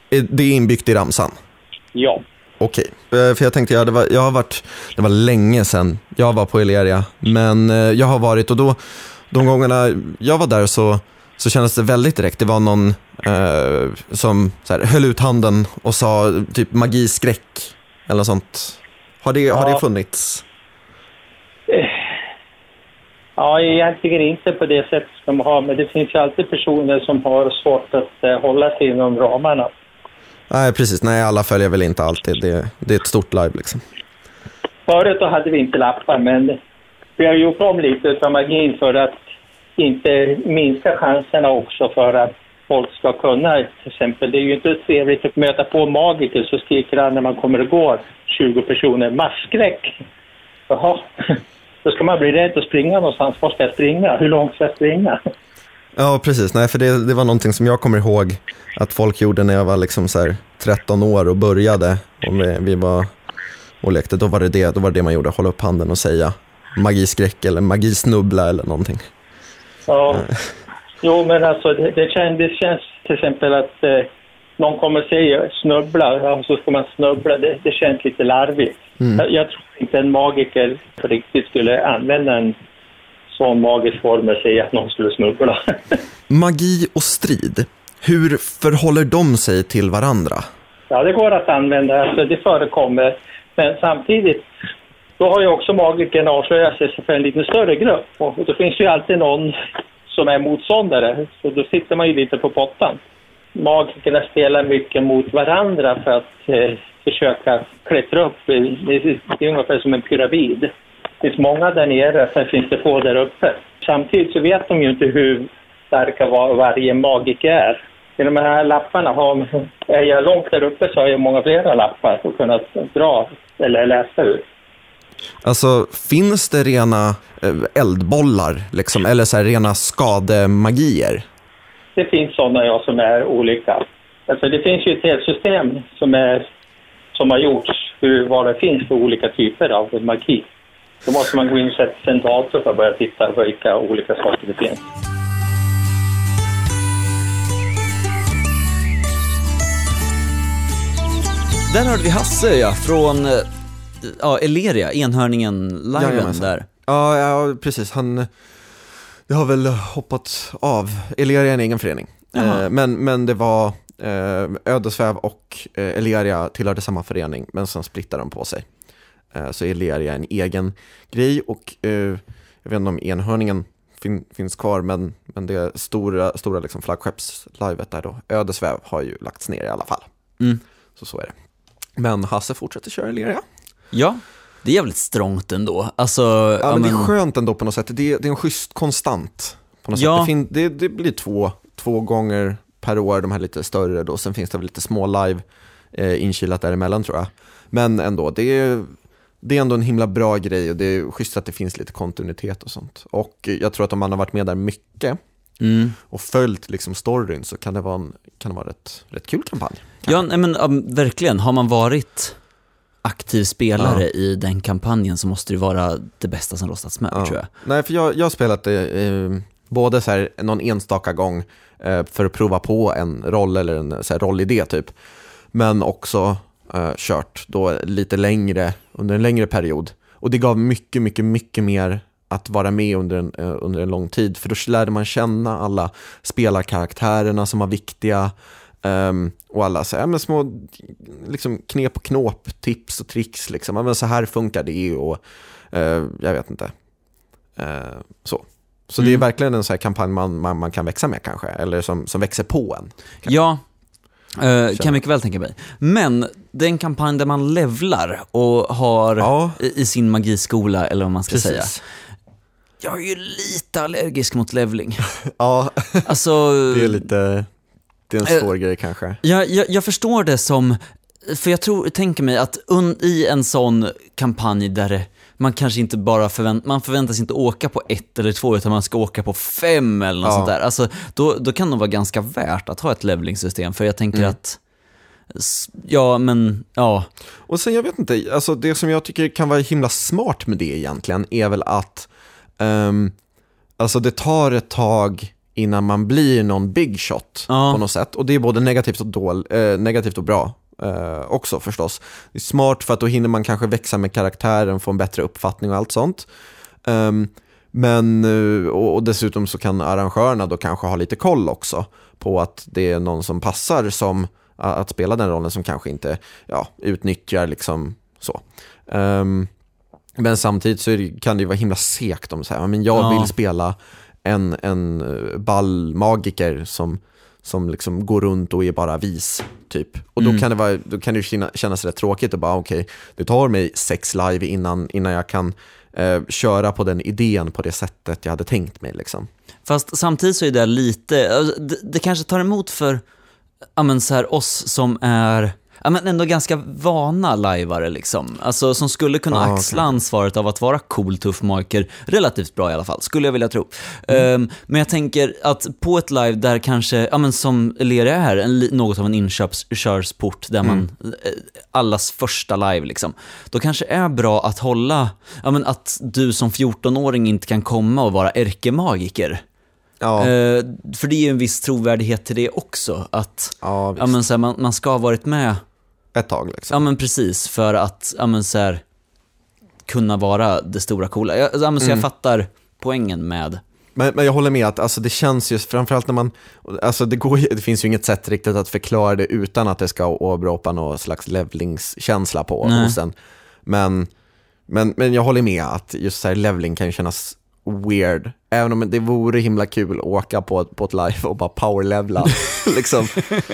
Det är inbyggt i ramsan? Ja. Okej, Eh, för jag tänkte, ja, det, var, jag har varit, det var länge sedan jag var på Eleria, men eh, jag har varit och då, de gångerna jag var där så, så kändes det väldigt direkt. Det var någon eh, som så här, höll ut handen och sa typ magiskräck eller sånt. Har det, har det Ja. funnits? Ja, egentligen inte på det sättet som de har, men det finns ju alltid personer som har svårt att eh, hålla sig inom ramarna. Nej, precis. Nej, alla följer väl inte alltid. Det, det är ett stort live liksom. Förut då hade vi inte lappar, men vi har gjort om lite av magin för att inte minska chanserna också för att folk ska kunna, till exempel, det är ju inte trevligt att möta på magiker så skriker han när man kommer och går 20 personer, masskräck. Jaha, då ska man bli rädd och springa någonstans. Var ska jag springa? Hur långt ska jag springa? Ja, precis. Nej, för det, det var någonting som jag kommer ihåg att folk gjorde när jag var liksom så här 13 år och började. Och vi, vi var och lekte. Då var, det det, då var det det man gjorde, hålla upp handen och säga magiskräck eller magisnubbla eller någonting. Ja. Jo, men alltså det, det, känns, det känns till exempel att eh, någon kommer och säger snubbla, ja, så ska man snubbla. Det, det känns lite larvigt. Jag, jag tror inte en magiker på riktigt skulle använda en sån magisk formel säga att någon skulle snubbla. Magi och strid, hur förhåller de sig till varandra? ja, det går att använda, alltså det förekommer. Men samtidigt, då har ju också magikern avslöjat sig för en lite större grupp. Och då finns ju alltid någon som är motståndare, så då sitter man ju lite på pottan. Magikerna spelar mycket mot varandra för att eh, försöka klättra upp. Det är ungefär som en pyramid. Finns många där nere, sen finns det få där uppe. Samtidigt så vet de ju inte hur starka var, varje magiker är. I de här lapparna, har, är jag långt där uppe så har jag många flera lappar att kunna dra eller läsa ur. Alltså, finns det rena eh, eldbollar, liksom, eller så här, rena skademagier? Det finns sådana ja, som är olika. Alltså det finns ju ett helt system som, är, som har gjorts hur, vad det finns för olika typer av magi. Då måste man gå in dator för att börja titta på vilka olika saker det finns. Där hörde vi Hasse ja, från eh, ja, Eleria, enhörningen liven Jajamensan. där. Ja, ja, precis. Han det har väl hoppat av. Eleria är en egen förening. Eh, men, men det var eh, Ödesväv och eh, Eleria tillhörde samma förening, men sen splittade de på sig. Eh, så är en egen grej och eh, jag vet inte om enhörningen fin, finns kvar, men, men det stora, stora liksom flaggskeppslivet där då, Ödesväv, har ju lagts ner i alla fall. Mm. Så så är det. Men Hasse fortsätter köra Eleria. Ja, det är jävligt strångt ändå. Alltså, Ja, men det är skönt ändå på något sätt. Det är, det är en schysst konstant. På något Ja. sätt. Det, det, det blir två, två gånger per år, de här lite större då. Sen finns det väl lite små live eh, inkilat däremellan tror jag. Men ändå, det är, det är ändå en himla bra grej och det är schysst att det finns lite kontinuitet och sånt. Och jag tror att om man har varit med där mycket mm. och följt liksom storyn så kan det vara en, kan det vara rätt, rätt kul kampanj. Ja, nej, men um, verkligen. Har man varit aktiv spelare i den kampanjen så måste det vara det bästa som rostats med, Ja. tror jag. Nej, för jag, jag har spelat det eh, både så här, någon enstaka gång eh, för att prova på en roll eller en så här, rollidé typ. Men också eh, kört då lite längre, under en längre period. Och det gav mycket, mycket, mycket mer att vara med under en, eh, under en lång tid. För då lärde man känna alla spelarkaraktärerna som var viktiga. ehm, och alla så här, men små liksom, knep och knåp, tips och tricks. Liksom. Men så här funkar det och eh, jag vet inte. Eh, så så det är Mm. verkligen en så här kampanj man, man, man kan växa med kanske, eller som, som växer på en. Ja, Känner. kan jag mycket väl tänka mig. Men det är en kampanj där man levlar och har Ja. i, i sin magiskola, eller vad man ska Precis. säga. Jag är ju lite allergisk mot levling. Ja, Alltså, det är lite, det är en Eh, svår grej kanske. jag, jag, jag förstår det som, för jag tror, tänker mig att un, i en sån kampanj där det- man kanske inte bara förvänt, man förväntas inte åka på ett eller två utan man ska åka på fem eller något Ja. sånt där. Alltså, då, då kan det vara ganska värt att ha ett levelingssystem för jag tänker Mm. att, ja men, ja, Och sen jag vet inte, alltså det som jag tycker kan vara himla smart med det egentligen är väl att ehm, alltså det tar ett tag innan man blir någon big shot Ja. på något sätt. Och det är både negativt och, dål, eh, negativt och bra eh, också förstås. Det är smart för att då hinner man kanske växa med karaktären, få en bättre uppfattning och allt sånt. Ehm, men, eh, och, dessutom så kan arrangörerna då kanske ha lite koll också på att det är någon som passar som att spela den rollen som kanske inte ja, utnyttjar liksom så. Ehm, men samtidigt så det, kan det ju vara himla segt om så här, men jag Ja. vill spela en, en eh, ballmagiker som, som liksom går runt och är bara vis, typ. Och då Mm. kan det, vara, då kan det kännas rätt tråkigt och bara okej, det tar mig sex live innan, innan jag kan eh, köra på den idén på det sättet jag hade tänkt mig liksom. Fast samtidigt så är det lite, alltså, det, det kanske tar emot för ja, men så här, oss som är ja, men ändå ganska vana lajvare liksom. Alltså som skulle kunna Ja, axla ansvaret av att vara cool, tuff marker relativt bra i alla fall, skulle jag vilja tro. Mm. Ehm, men jag tänker att på ett live där kanske, ja men som Leria är, en, något av en inkörsport där man, Mm. eh, allas första live liksom, då kanske är bra att hålla, ja men att du som 14-åring inte kan komma och vara ärkemagiker. Ja, Eh, för det är ju en viss trovärdighet till det också, att ja, ja, men så här, man, man ska ha varit med, ett tag liksom. ja men precis, för att ja, men så här, kunna vara det stora coola. Jag, ja, men så jag Mm. fattar poängen med, Men, men jag håller med att alltså, det känns just, framförallt när man, alltså det, går, ju- det finns ju inget sätt riktigt att förklara det utan att det ska åberopa någon slags levlingskänsla på Nej. hos en. Men, men, men jag håller med att just så här levling kan ju kännas weird. Även om det vore himla kul att åka på, på ett live och bara powerlevla. liksom.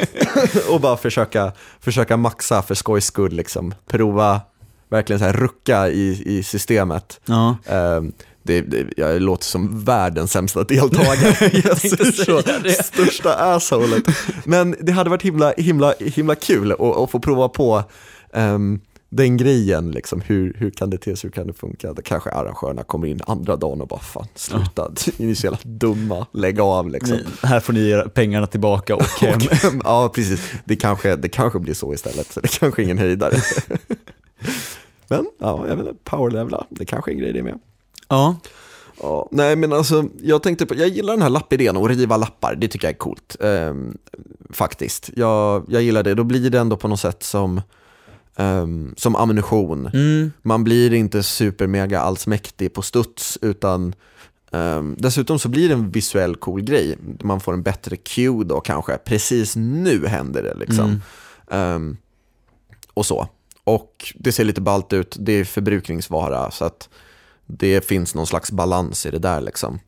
och bara försöka, försöka maxa för skojs skull. Liksom. Prova, verkligen så här rucka i, i systemet. ja. Ehm, det, det, jag låter som världens sämsta deltagare. ser så största assholet. Men det hade varit himla, himla, himla kul att, att få prova på ehm, den grejen. Liksom. Hur, hur kan det te sig, hur kan det funka? Det kanske arrangörerna kommer in andra dagen och bara fan sluta, ni är så jävla dumma, lägg av liksom. här får ni ge pengarna tillbaka och hem. Och, ja, precis. Det kanske, det kanske blir så istället, så det kanske är ingen höjdare. Men ja, jag vet inte, powerlevla, det kanske är en grej det med. ja. Ja, nej men alltså, jag tänkte på, jag gillar den här lappidén och riva lappar, det tycker jag är coolt. Ehm, faktiskt, jag, jag gillar det, då blir det ändå på något sätt som, ehm, som ammunition. Mm. Man blir inte supermega allsmäktig på studs utan ehm, dessutom så blir det en visuell cool grej. Man får en bättre cue då kanske. Precis nu händer det liksom. Mm. Ehm, och så. Och det ser lite ballt ut, det är förbrukningsvara så att det finns någon slags balans i det där liksom.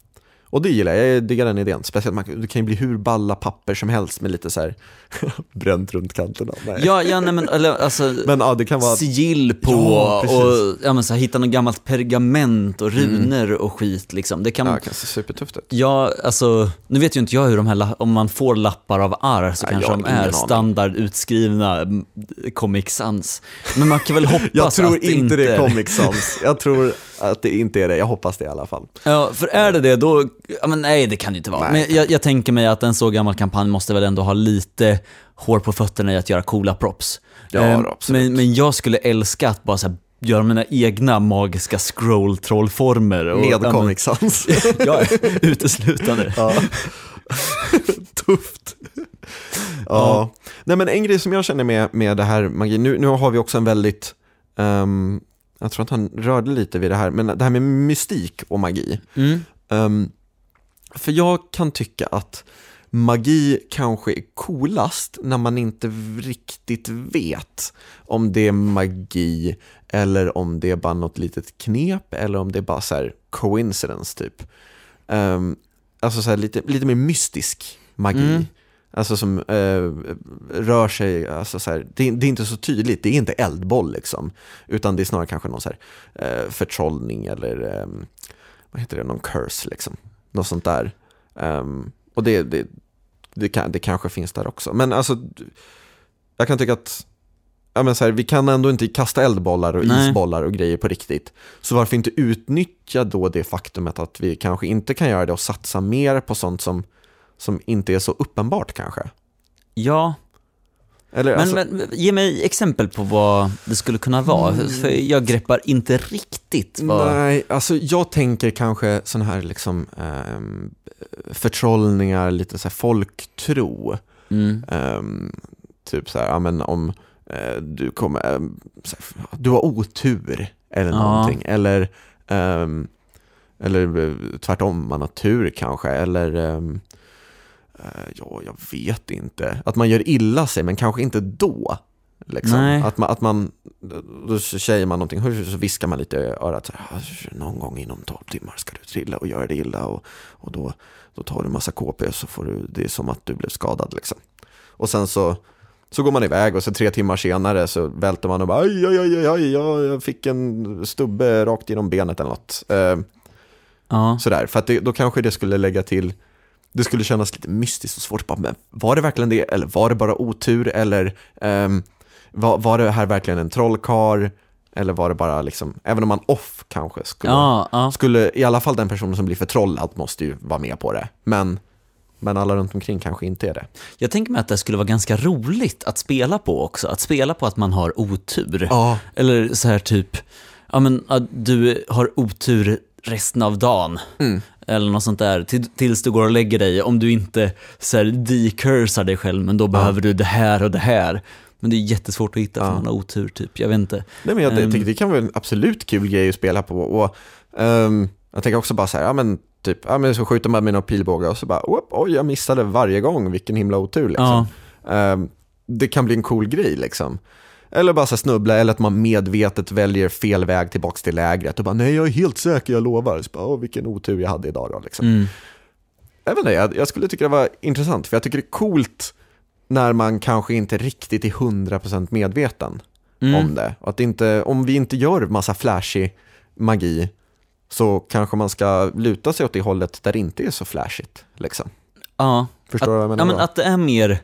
Och det gillar jag, jag diggar den idén. Speciellt, man, det kan ju bli hur balla papper som helst med lite så här bränt runt kanterna. Nej. Ja, ja nej men eller, alltså, Men ja, det kan vara... sigill på Ja, och ja, men, så här, hitta något gammalt pergament och runor och skit liksom. Det kan, Ja, ja. det kan se supertufft ut. alltså, nu vet ju inte jag hur de här, om man får lappar av arr så Nej, kanske de är standard utskrivna mm, Comic Sans. Men man kan väl hoppas Jag tror att inte det är Comic Sans. Jag tror att det inte är det. Jag hoppas det i alla fall. Ja, för är det det då, ja men nej det kan det inte vara. Nej. Men jag, jag tänker mig att en så gammal kampanj måste väl ändå ha lite hår på fötterna i att göra coola props. Ja, Ehm, absolut. men, men jag skulle älska att bara så här, göra mina egna magiska scroll-trollformer. Med ja, Comic Sans. Ja, uteslutande. Ja. Tufft. Ja. Nej men en grej som jag känner med, med det här magi, nu, nu har vi också en väldigt, ehm, jag tror att han rörde lite vid det här, men det här med mystik och magi. Mm. Ehm, för jag kan tycka att magi kanske är coolast när man inte riktigt vet om det är magi eller om det är bara något litet knep eller om det är bara så här coincidence typ. Ehm, alltså så här lite, lite mer mystisk magi. Mm. Alltså som eh, rör sig, alltså så här, det, det är inte så tydligt, det är inte eldboll liksom. Utan det är snarare kanske någon så här, eh, förtrollning eller ehm, vad heter det, någon curse liksom. Något sånt där. Ehm, och det, det, det, kan, det kanske finns där också. Men alltså, jag kan tycka att ja, men så här, vi kan ändå inte kasta eldbollar och Nej. isbollar och grejer på riktigt. Så varför inte utnyttja då det faktumet att vi kanske inte kan göra det och satsa mer på sånt som, som inte är så uppenbart kanske? Ja, Eller, men, alltså, men ge mig exempel på vad det skulle kunna vara. För jag greppar inte riktigt vad... Nej, alltså jag tänker kanske sådana här liksom ehm, förtrollningar, lite så här folktro. Mm. Ehm, typ så här, ja men om eh, du kommer, ehm, du har otur eller Ja. någonting. Eller, ehm, eller eh, tvärtom, man har tur kanske. Eller, ehm, eh, ja, jag vet inte. Att man gör illa sig, men kanske inte då. Liksom. Att man, att man, då säger man någonting, så viskar man lite i örat. Så här, "Ah, någon gång inom 12 timmar ska du trilla och göra det illa. Och, och då, då tar du massa KP så får du, det är som att du blev skadad liksom. Och sen så, så går man iväg och så tre timmar senare så välter man och bara aj, aj, aj, aj, jag fick en stubbe rakt genom benet eller något. Eh, Ja. sådär, för att det, då kanske det skulle lägga till, det skulle kännas lite mystiskt och svårt. Bara, men var det verkligen det? Eller var det bara otur? Eller ehm, var, var det här verkligen en trollkar? Eller var det bara liksom, även om man off kanske skulle, Ja, ja. skulle, i alla fall den personen som blir förtrollad måste ju vara med på det. Men, men alla runt omkring kanske inte är det. Jag tänker mig att det skulle vara ganska roligt att spela på också. Att spela på att man har otur. Ja. Eller så här typ, ja men du har otur resten av dagen. Mm. Eller något sånt där, till, tills du går och lägger dig. Om du inte så här decursar dig själv, men då behöver du det här och det här. Men det är jättesvårt att hitta för Ja. man har otur typ, jag vet inte. Nej, men jag Ehm. tycker det kan vara en absolut kul grej att spela på. Och, ehm, jag tänker också bara så här, ja men typ, ja men så skjuter man med någon pilbåge och så bara, "Oop, oj jag missade varje gång, vilken himla otur liksom. Ehm, det kan bli en cool grej liksom. Eller bara så snubbla, eller att man medvetet väljer fel väg tillbaka till lägret och bara, nej jag är helt säker, jag lovar. Så bara, Åh, vilken otur jag hade idag då liksom. Mm. Jag inte, jag, jag skulle tycka det var intressant, för jag tycker det är coolt när man kanske inte riktigt är 100% medveten Mm. om det. Att inte, om vi inte gör massa flashig magi så kanske man ska luta sig åt det hållet där det inte är så flashigt. Liksom. Ja, Förstår du vad jag menar ja, men att det är mer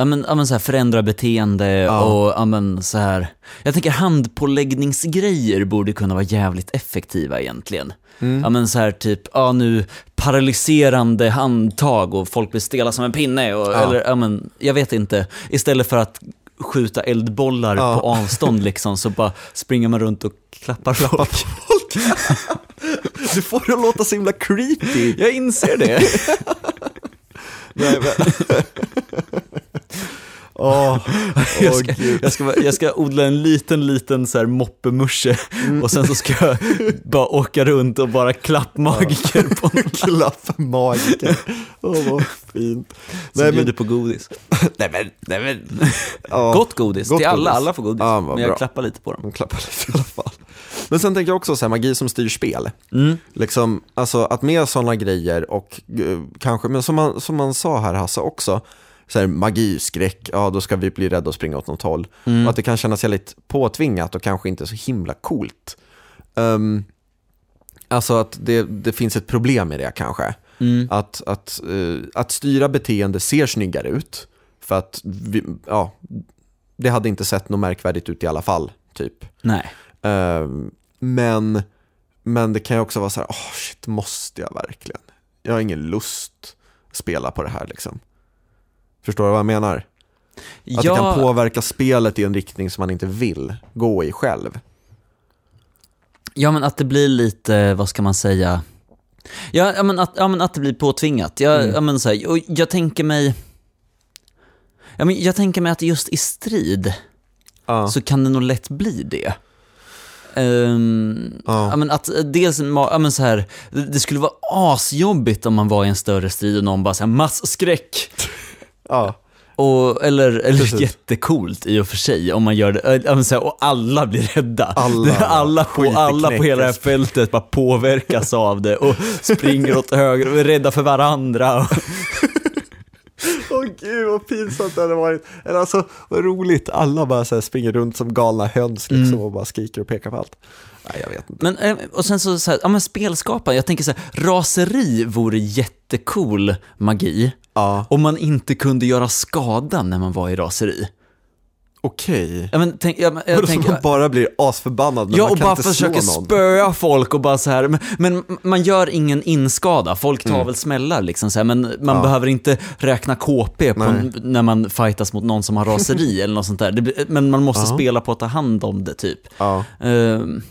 Ja men, ja, men så här förändra beteende Ja. och ja, men så här. Jag tänker handpåläggningsgrejer borde kunna vara jävligt effektiva egentligen. Mm. Ja men så här typ, ja nu paralyserande handtag och folk blir stela som en pinne och, Ja. eller ja men, jag vet inte. Istället för att skjuta eldbollar Ja. på avstånd liksom så bara springer man runt och klappar folk. Du får det att låta så himla creepy. Jag inser det. Nej, men... Åh, Jag ska, jag, ska, jag ska odla en liten, liten så här moppemusche och sen så ska jag bara åka runt och bara klappmagiker på någon Klapp magiker. Åh, vad fint. som Nej, men, bjuder på godis. nej, men, nej, men. Ja, Gott godis, Gott till alla, godis. alla får godis. Vad men jag bra. klappar lite på dem. de klappar lite i alla fall. Men sen tänker jag också så här, magi som styr spel. Mm. Liksom, alltså att med sådana grejer och eh, kanske, men som man, som man sa här Hasse också, så här, magi, skräck, ja då ska vi bli rädda och springa åt något håll. Mm. Och att det kan kännas lite påtvingat och kanske inte så himla coolt. Um, alltså att det, det finns ett problem med det kanske. Mm. Att, att, eh, att styra beteende ser snyggare ut. För att, vi, ja, det hade inte sett något märkvärdigt ut i alla fall, typ. Nej. Ehm, men, men det kan ju också vara så här, åh shit, måste jag verkligen? Jag har ingen lust spela på det här liksom. Förstår du vad jag menar? Att det kan påverka spelet i en riktning som man inte vill gå i själv. Ja men att det blir lite, vad ska man säga, ja, ja, men, att, ja men att det blir påtvingat. Jag, Mm. ja, men, så här, och jag tänker mig, ja, men jag tänker mig att just i strid Ja, så kan det nog lätt bli det. Ehm, Ja. ja. men att dels, ja, men så här, det skulle vara asjobbigt om man var i en större strid och någon bara såhär massskräck. Ja. Och, eller eller Precis. jättecoolt i och för sig om man gör det, här, och alla blir rädda. Alla alla, på, alla på hela det här fältet bara påverkas av det och springer åt höger och är rädda för varandra. Åh gud vad pinsamt det hade varit. Eller alltså vad roligt, alla bara så springer runt som galna höns liksom, Mm. och bara skriker och pekar på allt. Nej, jag vet inte. Men, eh, och sen så, så här, ja men spelskapare, jag tänker så här, raseri vore jättecool magi Ja, om man inte kunde göra skada när man var i raseri. okej. Ja, men, tänk, ja, men, Jag tänker, man bara blir asförbannad men Ja, man och kan bara inte försöker slå någon. spöa folk och bara så här, men, men man gör ingen inskada, folk tar väl smällar liksom så här, men man Mm. Ja. behöver inte räkna KP på, när man fightas mot någon som har raseri eller något sånt där. Det, men man måste Ja. spela på att ta hand om det typ. Ja. Ehm,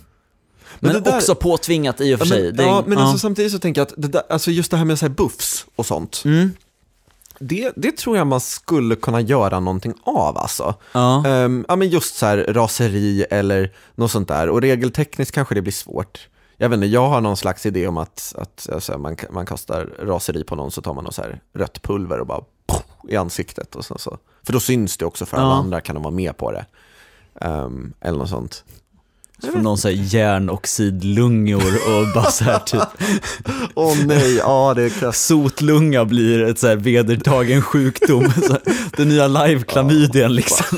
men det där- också påtvingat i och för Ja, sig. men, Det ja, men alltså, samtidigt så tänker jag att det där, alltså just det här med så här buffs och sånt, Mm. det, det tror jag man skulle kunna göra någonting av alltså. Ja. Ehm, ja men just så här raseri eller något sånt där, och regeltekniskt kanske det blir svårt. Jag vet inte, jag har någon slags idé om att, att alltså, man, man kastar raseri på någon så tar man något så här rött pulver och bara poff, i ansiktet. Och så, så. För då syns det också för alla Ja. andra, kan de vara med på det. Ehm, eller något sånt. Så får någon säga järnoxidlungor och bara så här typ Åh nej, ja det är krasst. sotlunga blir ett så här vedertagen sjukdom. Den nya live-klamydian liksom.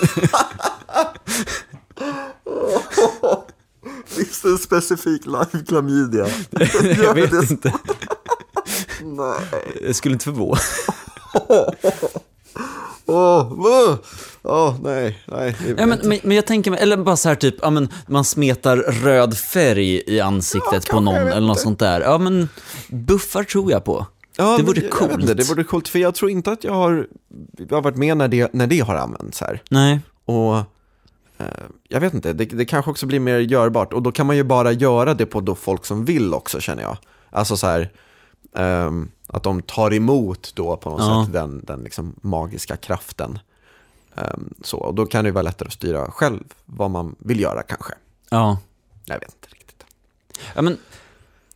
Finns det en specifik live-klamydia? Jag vet inte. Nej. Jag skulle inte förvåna. Åh, oh, oh, nej, nej. Ja, men, men, men jag tänker mig, eller bara så här typ, ja, men man smetar röd färg i ansiktet på någon eller något sånt där. Ja men buffar tror jag på. Ja, det vore coolt. inte, det vore coolt, för jag tror inte att jag har, jag har varit med när det, när det har använts här. Nej. Och eh, jag vet inte, det, det kanske också blir mer görbart. Och då kan man ju bara göra det på då folk som vill också känner jag. Alltså så här, ehm, att de tar emot då på något Ja. sätt den, den liksom magiska kraften. Ehm, så, och då kan det ju vara lättare att styra själv vad man vill göra kanske. Ja. Jag vet inte riktigt. ja men,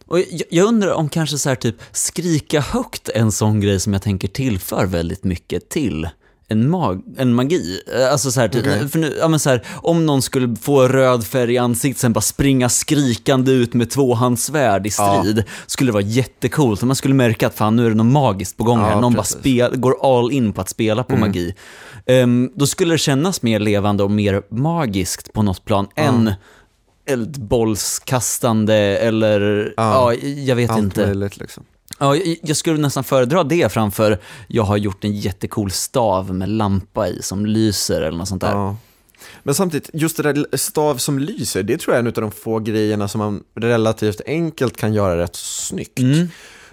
och jag, jag undrar om kanske så här typ skrika högt är en sån grej som jag tänker tillför väldigt mycket till en, mag, en magi. Eh, Alltså så här, typ, Okej. för nu, ja, men så här, om någon skulle få röd färg i ansiktet sen bara springa skrikande ut med tvåhandssvärd i Ja. strid, skulle det vara jättecoolt. Man skulle märka att fan nu är det något magiskt på gång här. Ja, Någon precis. bara spel, går all in på att spela på magi. Ehm, då skulle det kännas mer levande och mer magiskt på något plan än eldbollskastande eller, ja, Ja. jag vet Allt inte. möjligt liksom. Ja, jag- skulle nästan föredra det framför jag har gjort en jättecool stav med lampa i som lyser eller något sånt där. Ja. Men samtidigt, just det där stav som lyser, det tror jag är en av de få grejerna som man relativt enkelt kan göra rätt snyggt. Mm.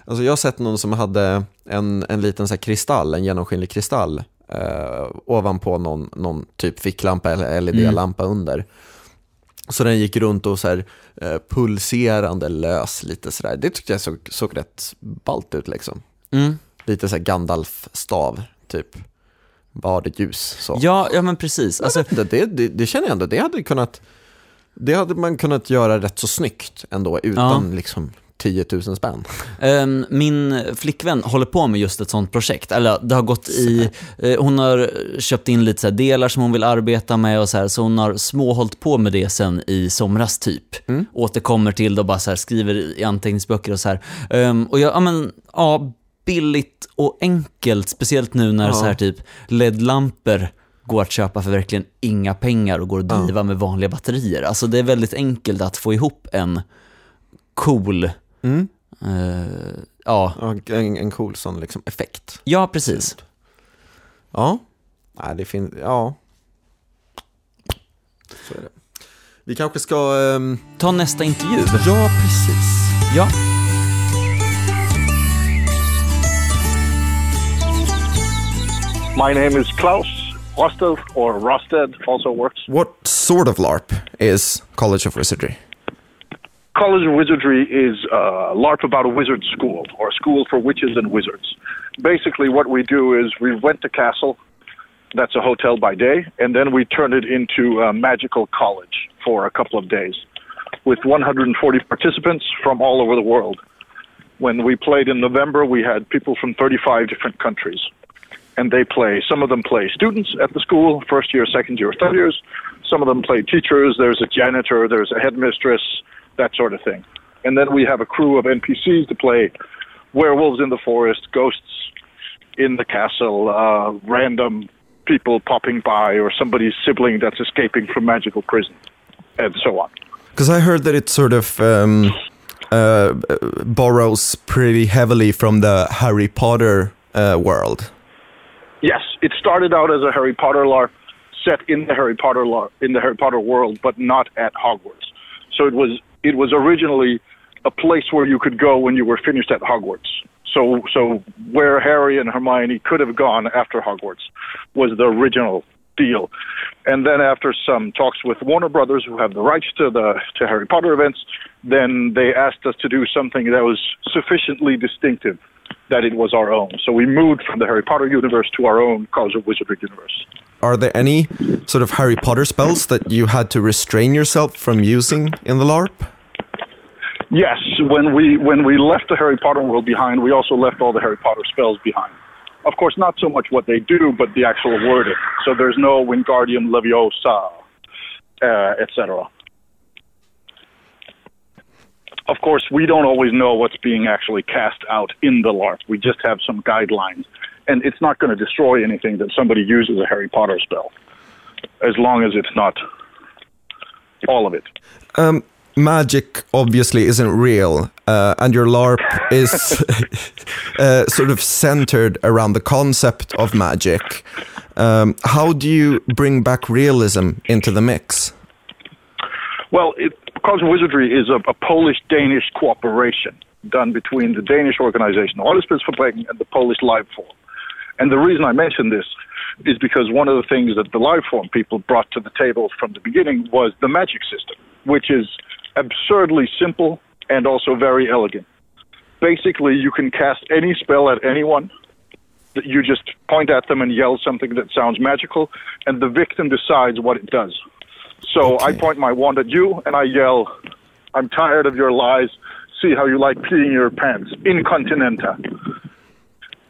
Alltså jag har sett någon som hade en, en liten så kristall, en genomskinlig kristall, eh, ovanpå någon, någon typ ficklampa eller LED-lampa under. Så den gick runt och så här, eh, pulserande lös lite sådär. Det tyckte jag såg, såg rätt ballt ut liksom. Mm. Lite så Gandalf-stav typ. var det ljus. Så. Ja, ja men precis. Alltså, det, det, det, det känner jag ändå, det hade kunnat, det hade man kunnat göra rätt så snyggt ändå utan liksom 10 000 spänn. Ehm, min flickvän håller på med just ett sånt projekt. Eller det har gått i, eh, hon har köpt in lite så delar som hon vill arbeta med och så här, så hon har små hållit på med det sen i somras typ. Mm. Återkommer till det och bara så här, skriver i anteckningsböcker och så här. Ehm, och jag, ja men, ja, billigt och enkelt, speciellt nu när Ja. så här typ LED-lampor går att köpa för verkligen inga pengar och går att driva med vanliga batterier. Alltså det är väldigt enkelt att få ihop en cool, Mm. eh, ja, en, en cool sån liksom effekt. ja precis. Ja, Nej, det finns, ja. Så är det. Vi kanske ska, ehm, Ta nästa intervju. ja precis. Ja. My name is Klaus Rosted, or Rosted also works. What sort of LARP is College of Wizardry? College of Wizardry is uh, LARP about a wizard school, or a school for witches and wizards. Basically, what we do is we rent a castle that's a hotel by day, and then we turn it into a magical college for a couple of days with 140 participants from all over the world. When we played in November, we had people from 35 different countries. And they play, some of them play students at the school, first year, second year, third years. Some of them play teachers, there's a janitor, there's a headmistress, that sort of thing. And then we have a crew of NPCs to play werewolves in the forest, ghosts in the castle, uh, random people popping by, or somebody's sibling that's escaping from magical prison, and so on. Because I heard that it sort of um, uh, borrows pretty heavily from the Harry Potter uh, world. Yes, it started out as a Harry Potter LARP set in the Harry Potter LARP, in the Harry Potter world, but not at Hogwarts. So it was it was originally a place where you could go when you were finished at Hogwarts. So so where Harry and Hermione could have gone after Hogwarts was the original deal. And then after some talks with Warner Brothers who have the rights to the to Harry Potter events, then they asked us to do something that was sufficiently distinctive that it was our own. So we moved from the Harry Potter universe to our own College of Wizardry universe. Are there any sort of Harry Potter spells that you had to restrain yourself from using in the LARP? Yes, when we when we left the Harry Potter world behind, we also left all the Harry Potter spells behind. Of course, not so much what they do, but the actual wording. So there's no Wingardium Leviosa, uh, etc. Of course, we don't always know what's being actually cast out in the LARP. We just have some guidelines, and it's not going to destroy anything that somebody uses a Harry Potter spell, as long as it's not all of it. Um, magic obviously isn't real, uh, and your LARP is uh, sort of centered around the concept of magic. Um, how do you bring back realism into the mix? Well, it, College Wizardry is a, a Polish-Danish cooperation done between the Danish organization Rollespelsfabrikken and the Polish Live Forum. And the reason I mention this is because one of the things that the Live Forum people brought to the table from the beginning was the magic system, which is absurdly simple and also very elegant. Basically, you can cast any spell at anyone. You just point at them and yell something that sounds magical, and the victim decides what it does. So I point my wand at you and I yell, I'm tired of your lies. See how you like peeing your pants. Incontinenta.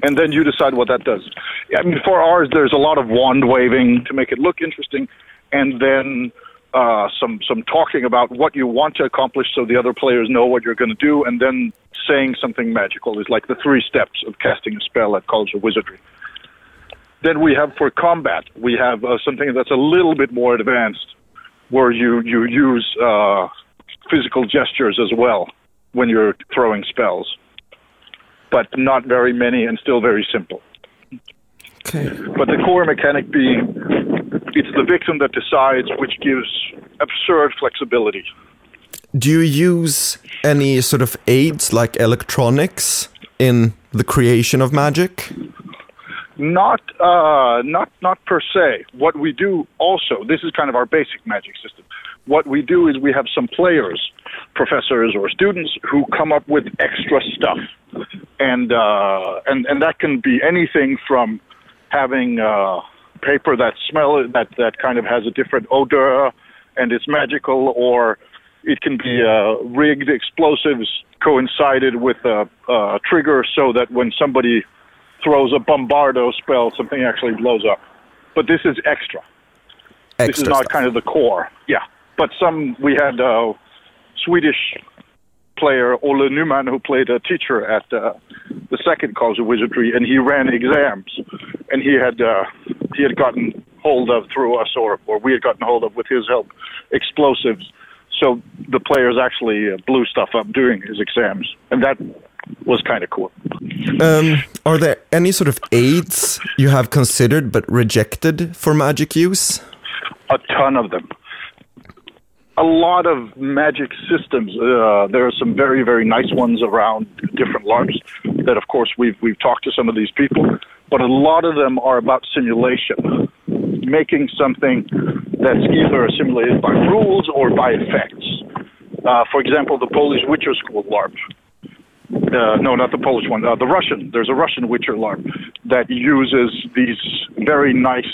And then you decide what that does. I mean, for ours, there's a lot of wand waving to make it look interesting, and then uh, some some talking about what you want to accomplish, so the other players know what you're going to do, and then saying something magical is like the three steps of casting a spell at College of Wizardry. Then we have for combat, we have uh, something that's a little bit more advanced, where you you use uh, physical gestures as well when you're throwing spells, but not very many and still very simple. Okay. But the core mechanic being, it's the victim that decides, which gives absurd flexibility. Do you use any sort of aids like electronics in the creation of magic? Not, uh, not, not per se. What we do also, this is kind of our basic magic system. What we do is we have some players, professors or students, who come up with extra stuff, and uh, and and that can be anything from having uh, paper that smell that that kind of has a different odor and it's magical, or it can be uh, rigged explosives coincided with a, a trigger so that when somebody throws a bombardo spell, something actually blows up. But this is extra. this is not stuff. kind of the core. Yeah. But some we had uh, Swedish player Olle Newman who played a teacher at uh, the second Calls of Wizardry, and he ran exams, and he had uh, he had gotten hold of through us, or or we had gotten hold of with his help, explosives. So the players actually uh, blew stuff up during his exams, and that was kind of cool. Um, are there any sort of aids you have considered but rejected for magic use? a ton of them. A lot of magic systems. Uh, there are some very, very nice ones around different LARPs that, of course, we've we've talked to some of these people, but a lot of them are about simulation, making something that's either simulated by rules or by effects. Uh, for example, the Polish Witcher School LARP. Uh, no, not the Polish one. Uh, the Russian. There's a Russian Witcher LARP that uses these very nice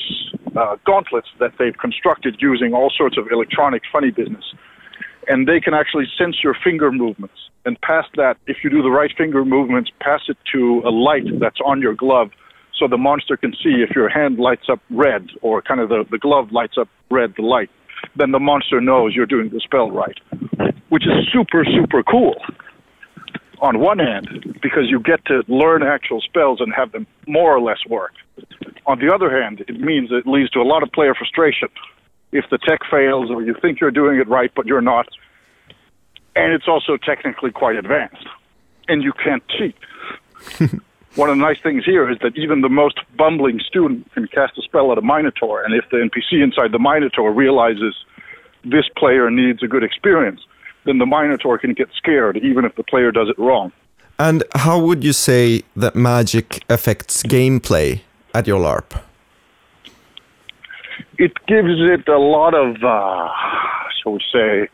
uh, gauntlets that they've constructed using all sorts of electronic funny business. And they can actually sense your finger movements. And past that, if you do the right finger movements, pass it to a light that's on your glove so the monster can see if your hand lights up red or kind of the, the glove lights up red, the light. Then the monster knows you're doing the spell right, which is super, super cool on one hand, because you get to learn actual spells and have them more or less work. On the other hand, it means it leads to a lot of player frustration. If the tech fails or you think you're doing it right, but you're not, and it's also technically quite advanced, and you can't cheat. One of the nice things here is that even the most bumbling student can cast a spell at a Minotaur, and if the NPC inside the Minotaur realizes this player needs a good experience, then the Minotaur can get scared even if the player does it wrong. And how would you say that magic affects gameplay at your LARP? It gives it a lot of, uh, shall we say,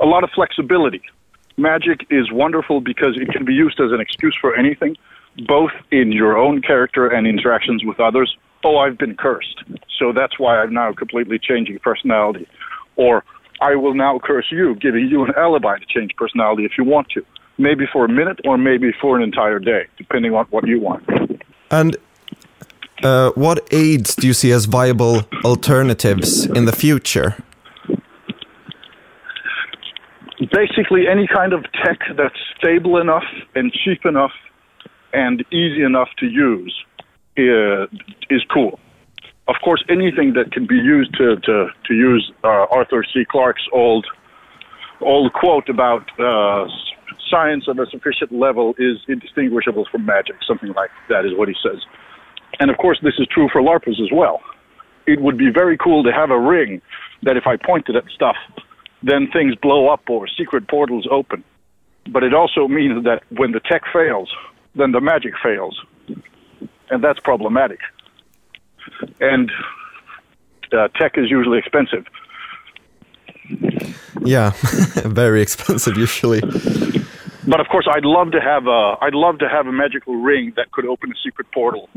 a lot of flexibility. Magic is wonderful because it can be used as an excuse for anything, both in your own character and interactions with others. Oh, I've been cursed, so that's why I'm now completely changing personality. Or I will now curse you, giving you an alibi to change personality if you want to. Maybe for a minute or maybe for an entire day, depending on what you want. And uh, what aids do you see as viable alternatives in the future? Basically, any kind of tech that's stable enough and cheap enough and easy enough to use uh, is cool. Of course, anything that can be used to, to, to use uh, Arthur C. Clarke's old old quote about uh, science of a sufficient level is indistinguishable from magic. Something like that is what he says. And of course, this is true for LARPers as well. It would be very cool to have a ring that if I pointed at stuff, then things blow up or secret portals open. But it also means that when the tech fails, then the magic fails. And that's problematic. And uh, tech is usually expensive. Yeah, very expensive usually. But of course, I'd love to have a I'd love to have a magical ring that could open a secret portal,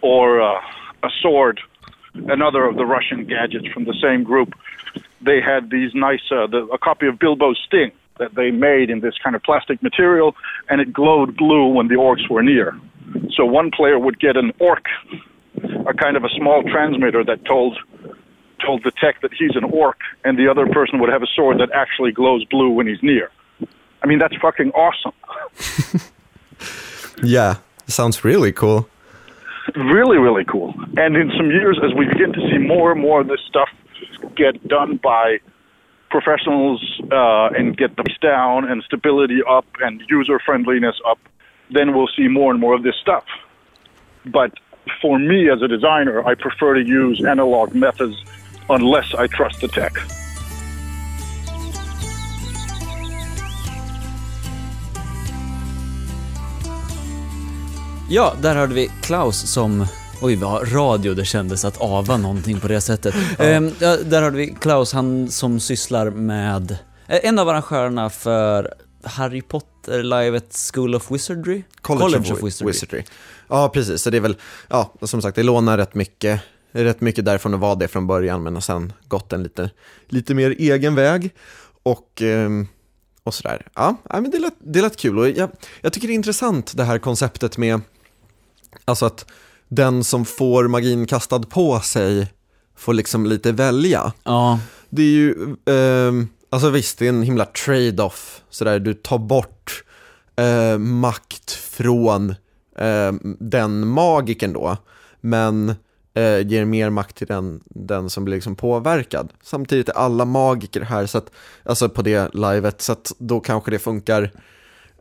or uh, a sword. Another of the Russian gadgets from the same group. They had these nice uh, the, a copy of Bilbo's Sting that they made in this kind of plastic material, and it glowed blue when the orcs were near. So one player would get an orc, a kind of a small transmitter that told told the tech that he's an orc, and the other person would have a sword that actually glows blue when he's near. I mean, that's fucking awesome. Yeah, sounds really cool. Really, really cool. And in some years, as we begin to see more and more of this stuff get done by professionals uh, and get the down and stability up and user friendliness up, then we'll see more and more of this stuff. But for me as a designer, I prefer to use analog methods unless I trust the tech. Ja, där hörde vi Klaus som Oj vad radio det kändes att ava någonting på det sättet. Ehm, ja, där hörde vi Klaus, han som sysslar med, eh, en av arrangörerna för Harry Potter Live at School of Wizardry? College, of, Wizardry. Ja, precis. Så det är väl, ja, som sagt, det lånar rätt mycket rätt mycket därifrån att vara det från början men har sen gått en lite, lite mer egen väg. Och, ehm, och sådär. Ja, men det lät, det lät kul och jag, jag tycker det är intressant det här konceptet med Alltså att den som får magin kastad på sig får liksom lite välja. Ja, Det är ju, ehm, alltså visst det är en himla trade-off, sådär du tar bort eh, makt från eh, den magiken då, men eh, ger mer makt till den, den som blir liksom påverkad. Samtidigt är alla magiker här, så att, alltså på det livet, så att då kanske det funkar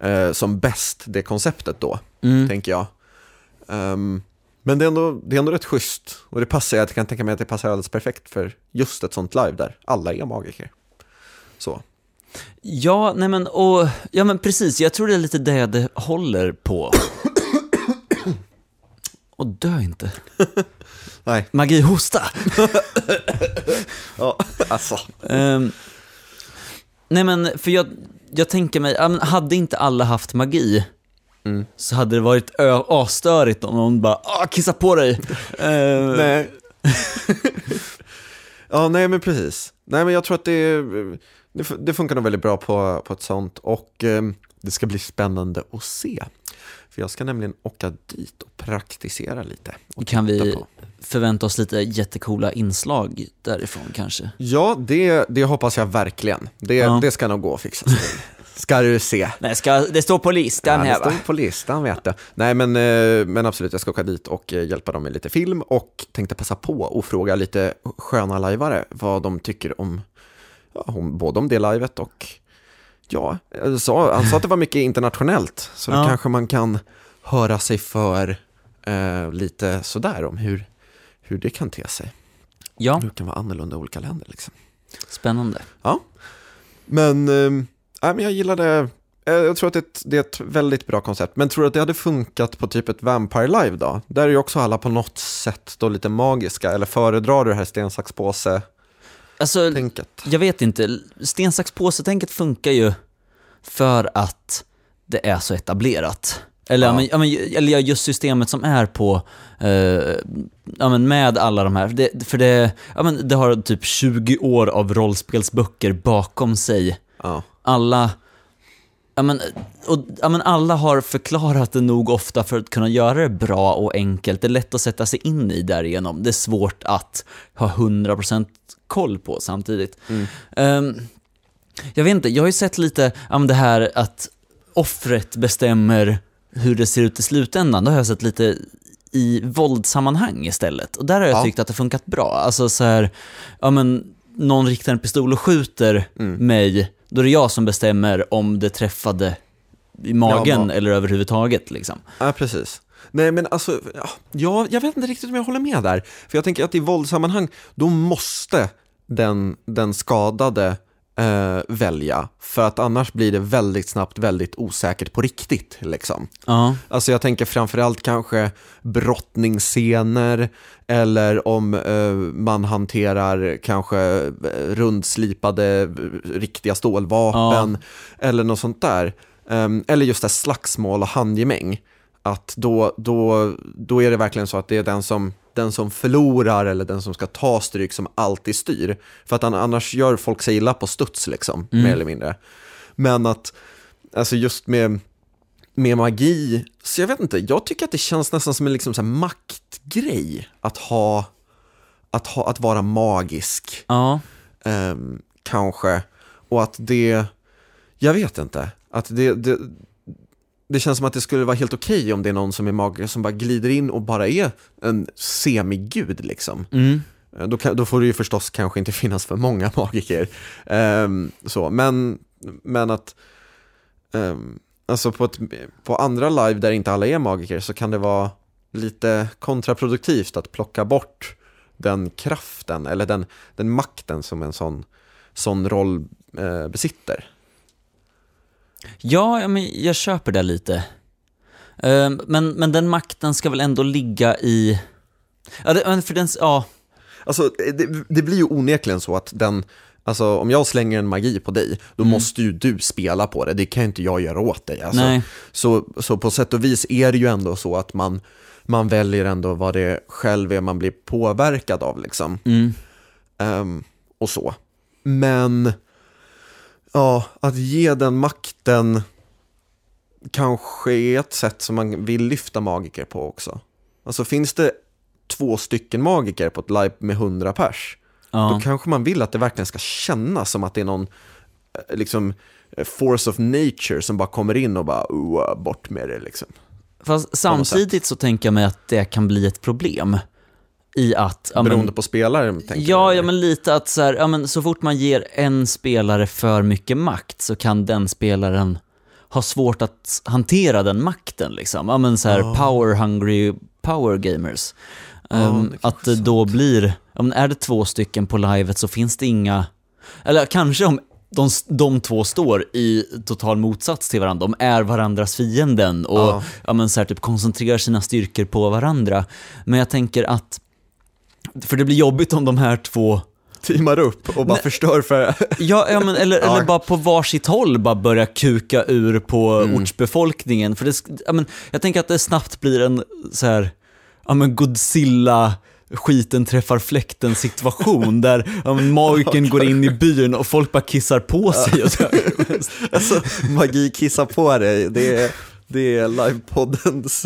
eh, som bäst, det konceptet då, mm. tänker jag. Ehm, men det är, ändå, det är ändå rätt schysst och det passar, jag kan tänka mig att det passar alldeles perfekt för just ett sånt live där alla är magiker. Så. ja nej men, och, ja men precis, jag tror det är lite det det håller på. Och dö inte. Nej, Magihosta! ja, alltså. Ehm, nej men, för jag, jag tänker mig, hade inte alla haft magi, Mm. så hade det varit asstörigt om någon bara ah, kissa på dig. Ehm, Nej. ja, nej men precis. Nej men jag tror att det, det, det funkar nog väldigt bra på, på ett sånt och ehm, det ska bli spännande att se. För jag ska nämligen åka dit och praktisera lite. Och Kan vi på. förvänta oss lite jättekola inslag därifrån kanske? Ja, det, det hoppas jag verkligen. Det, Ja. det ska nog gå att fixa. till. Ska du se. Nej, ska, det står på listan Ja, här det står va? på listan vet du. Nej men, eh, men absolut, jag ska åka dit och eh, hjälpa dem med lite film och tänkte passa på och fråga lite sköna lajvare vad de tycker om, ja, om både om det livet och ja, jag sa, han sa att det var mycket internationellt så då Ja. kanske man kan höra sig för eh, lite sådär om hur, hur det kan te sig. Ja, Hur det kan vara annorlunda i olika länder liksom. spännande. Ja, men, eh, men jag gillade, eh, jag tror att det, är ett- det är ett väldigt bra koncept. Men tror du att det hade funkat på typ ett Vampire Live då? Där är ju också alla på något sätt då lite magiska, eller föredrar du det här sten, sax, påse-tänket? Alltså, jag vet inte. Sten, sax, påse-tänket funkar ju för att det är så etablerat. Eller, ja. Men, ja, men, eller just systemet som är på, eh, ja, men med alla de här. Det, för det, ja, men det har typ 20 år av rollspelsböcker bakom sig. Ja. Alla, ja, men, och, ja, men alla har förklarat det nog ofta för att kunna göra det bra och enkelt. Det är lätt att sätta sig in i därigenom. Det är svårt att ha 100% koll på samtidigt. Ehm, jag vet inte, jag har ju sett lite om det här att offret bestämmer hur det ser ut i slutändan. Det har jag sett lite i våldsammanhang istället. Och där har jag Ja. tyckt att det funkat bra. Alltså så här, ja men någon riktar en pistol och skjuter mig, då är det jag som bestämmer om det träffade i magen ma- eller överhuvudtaget liksom. ja, precis. Nej men alltså, ja, jag, vet inte riktigt om jag håller med där. För jag tänker att i våldsammanhang, då måste den, den skadade eh, välja. För att annars blir det väldigt snabbt väldigt osäkert på riktigt liksom. Ja, Alltså jag tänker framförallt kanske brottningsscener eller om eh, man hanterar kanske eh, rundslipade eh, riktiga stålvapen eller något sånt där. Ehm, eller just det här slagsmål och handgemäng. Att då, då, då är det verkligen så att det är den som, den som förlorar eller den som ska ta stryk som alltid styr. För att an- annars gör folk sig illa på studs liksom, mer eller mindre. Men att, alltså just med med magi, så jag vet inte, jag tycker att det känns nästan som en liksom så maktgrej att ha, att ha, att vara magisk, ja, ehm, kanske. Och att det, jag vet inte, att det, det, det känns som att det skulle vara helt okej om det är någon som är magiker som bara glider in och bara är en semigud liksom. mm. Eh, Då, kan, då får det ju förstås kanske inte finnas för många magiker. Ehm, så, men, men att ehm, alltså på, ett, på andra live där inte alla är magiker så kan det vara lite kontraproduktivt att plocka bort den kraften eller den, den makten som en sån, sån roll eh, besitter. Ja, men jag köper det lite. Ehm, men, men den makten ska väl ändå ligga i... Ja, det, för den, ja, Alltså det, det blir ju onekligen så att den, alltså om jag slänger en magi på dig, då måste ju du spela på det, det kan ju inte jag göra åt dig. Alltså, Nej. Så, så på sätt och vis är det ju ändå så att man, man väljer ändå vad det själv är man blir påverkad av liksom. Mm. Ehm, och så. Men, ja, att ge den makten kanske är ett sätt som man vill lyfta magiker på också. Alltså finns det två stycken magiker på ett live med 100 pers, då Ja. kanske man vill att det verkligen ska kännas som att det är någon eh, liksom force of nature som bara kommer in och bara "Oh, bort med det liksom. Fast samtidigt så tänker jag mig att det kan bli ett problem. I att... Ja, Beroende men, på spelaren tänker ja, ja, men lite att så, här, ja, men så fort man ger en spelare för mycket makt så kan den spelaren ha svårt att hantera den makten. Liksom. Ja, men så här, power hungry power gamers. Ehm, det kanske att det då blir, ja, men är det två stycken på livet så finns det inga, eller kanske om de, de två står i total motsats till varandra, de är varandras fienden och Ja. ja. men så här, typ koncentrerar sina styrkor på varandra. Men jag tänker att, för det blir jobbigt om de här två Teamar upp och bara förstör för... Ja, ja men, eller, Ja. eller bara på varsitt håll bara börja kuka ur på Mm. ortsbefolkningen. För det, ja, men, jag tänker att det snabbt blir en så här, ja men Godzilla skiten träffar fläkten situation där ja, magiken går in i byn och folk bara kissar på sig. Och så. Alltså, magi kissar på dig, det är, det är livepoddens...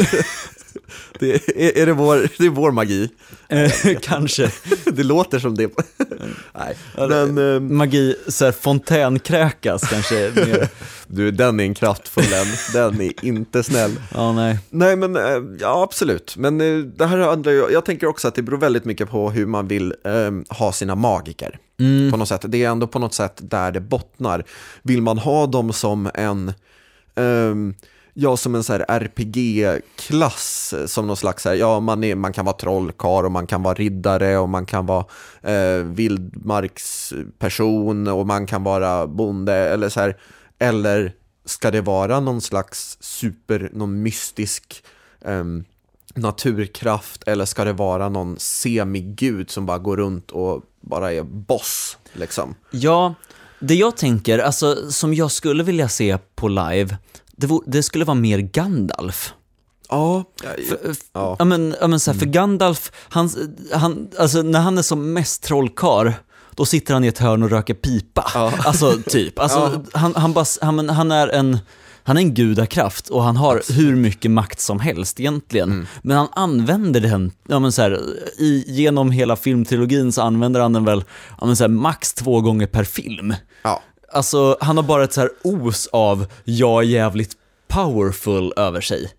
Det är, är det, vår, det är vår magi. Eh, Kanske. Det låter som det. Nej, men ehm, Magi, så här, fontänkräkas kanske. Mer. du, den är en kraftfull en. Den är inte snäll. Ja, nej. Nej, men eh, ja, absolut. Men eh, det här ju, jag tänker också att det beror väldigt mycket på hur man vill ehm, ha sina magiker. På något sätt. Det är ändå på något sätt där det bottnar. Vill man ha dem som en, ehm, ja som en så här RPG-klass, som någon slags, så här, ja man, är, man kan vara trollkarl och man kan vara riddare och man kan vara eh, vildmarksperson och man kan vara bonde eller så här, eller ska det vara någon slags super, någon mystisk eh, naturkraft eller ska det vara någon semigud som bara går runt och bara är boss liksom? Ja, det jag tänker, alltså som jag skulle vilja se på live, det, vore, det skulle vara mer Gandalf. Ja, Ja, ja men, ja, men så här, för Gandalf, han, han, alltså, när han är som mest trollkarl, då sitter han i ett hörn och röker pipa. Alltså typ, alltså, han, han, bara, han, han är en han är en gudakraft och han har hur mycket makt som helst egentligen. Men han använder den, ja men så här, i, genom hela filmtrilogin så använder han den väl, ja men så här, max två gånger per film. ja. Alltså, han har bara ett så här os av jag är jävligt powerful över sig.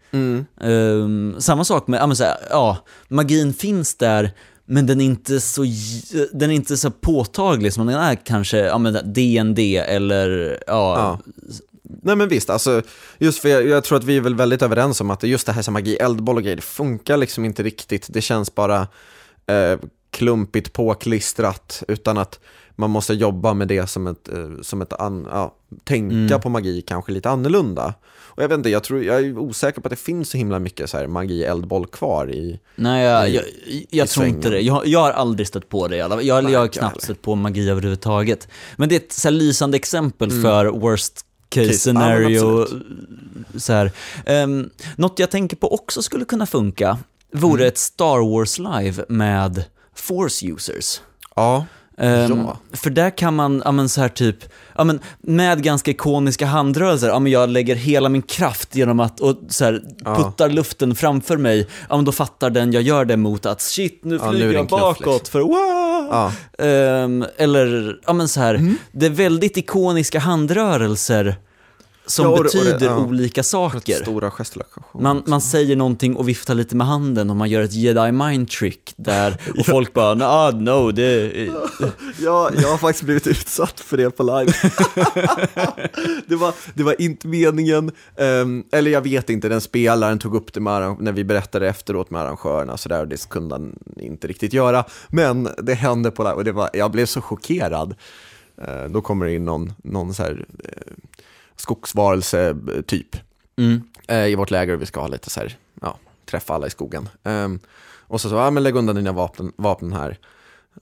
Ehm, samma sak med, ja, men så här, ja, magin finns där, men den är inte så, den är inte så påtaglig som den är kanske, ja men DND eller, ja, Ja. Nej men visst, alltså, just för jag, jag tror att vi är väl väldigt överens om att just det här som magi, eldboll och grejer, det funkar liksom inte riktigt. Det känns bara eh, klumpigt påklistrat utan att man måste jobba med det som ett, eh, som ett an, ja, tänka på magi kanske lite annorlunda. Och jag vet inte, jag, tror, jag är osäker på att det finns så himla mycket så här magi, eldboll kvar i, Nej, jag, jag, jag i tror inte det. Jag, jag har aldrig stött på det i alla fall. Jag, Nej, jag har knappt heller. stött på magi överhuvudtaget. Men det är ett så lysande exempel för worst case. Ja, scenario. absolut. så här. Um, något jag tänker på också skulle kunna funka vore ett Star Wars live med force users. ja, Ehm, Ja. För där kan man, ja men så här typ, ja men med ganska ikoniska handrörelser, ja men jag lägger hela min kraft genom att, och så här, puttar luften framför mig, ja men då fattar den jag gör det mot att shit, nu Ja, nu flyger det en jag knuff, bakåt liksom. för wow! Ja. Ehm, eller, ja men så här, det är väldigt ikoniska handrörelser som Ja, det- och det- betyder ja. olika saker. stora. Man, man säger någonting och viftar lite med handen och man gör ett jedi mind trick där och folk bara, nah, no, det, Ja, jag har faktiskt blivit utsatt för det på live. det, var, det var inte meningen, ehm, eller jag vet inte, den spelaren tog upp det med, när vi berättade efteråt med arrangörerna så där, och det kunde han inte riktigt göra. Men det hände på live och det var, jag blev så chockerad. Eh, då kommer det in någon, någon så här, eh, skogsvarelse eh, typ mm. eh, i vårt läger och vi ska ha lite så här, ja, träffa alla i skogen. Ehm, och så sa ja men lägg undan dina vapen, vapen här.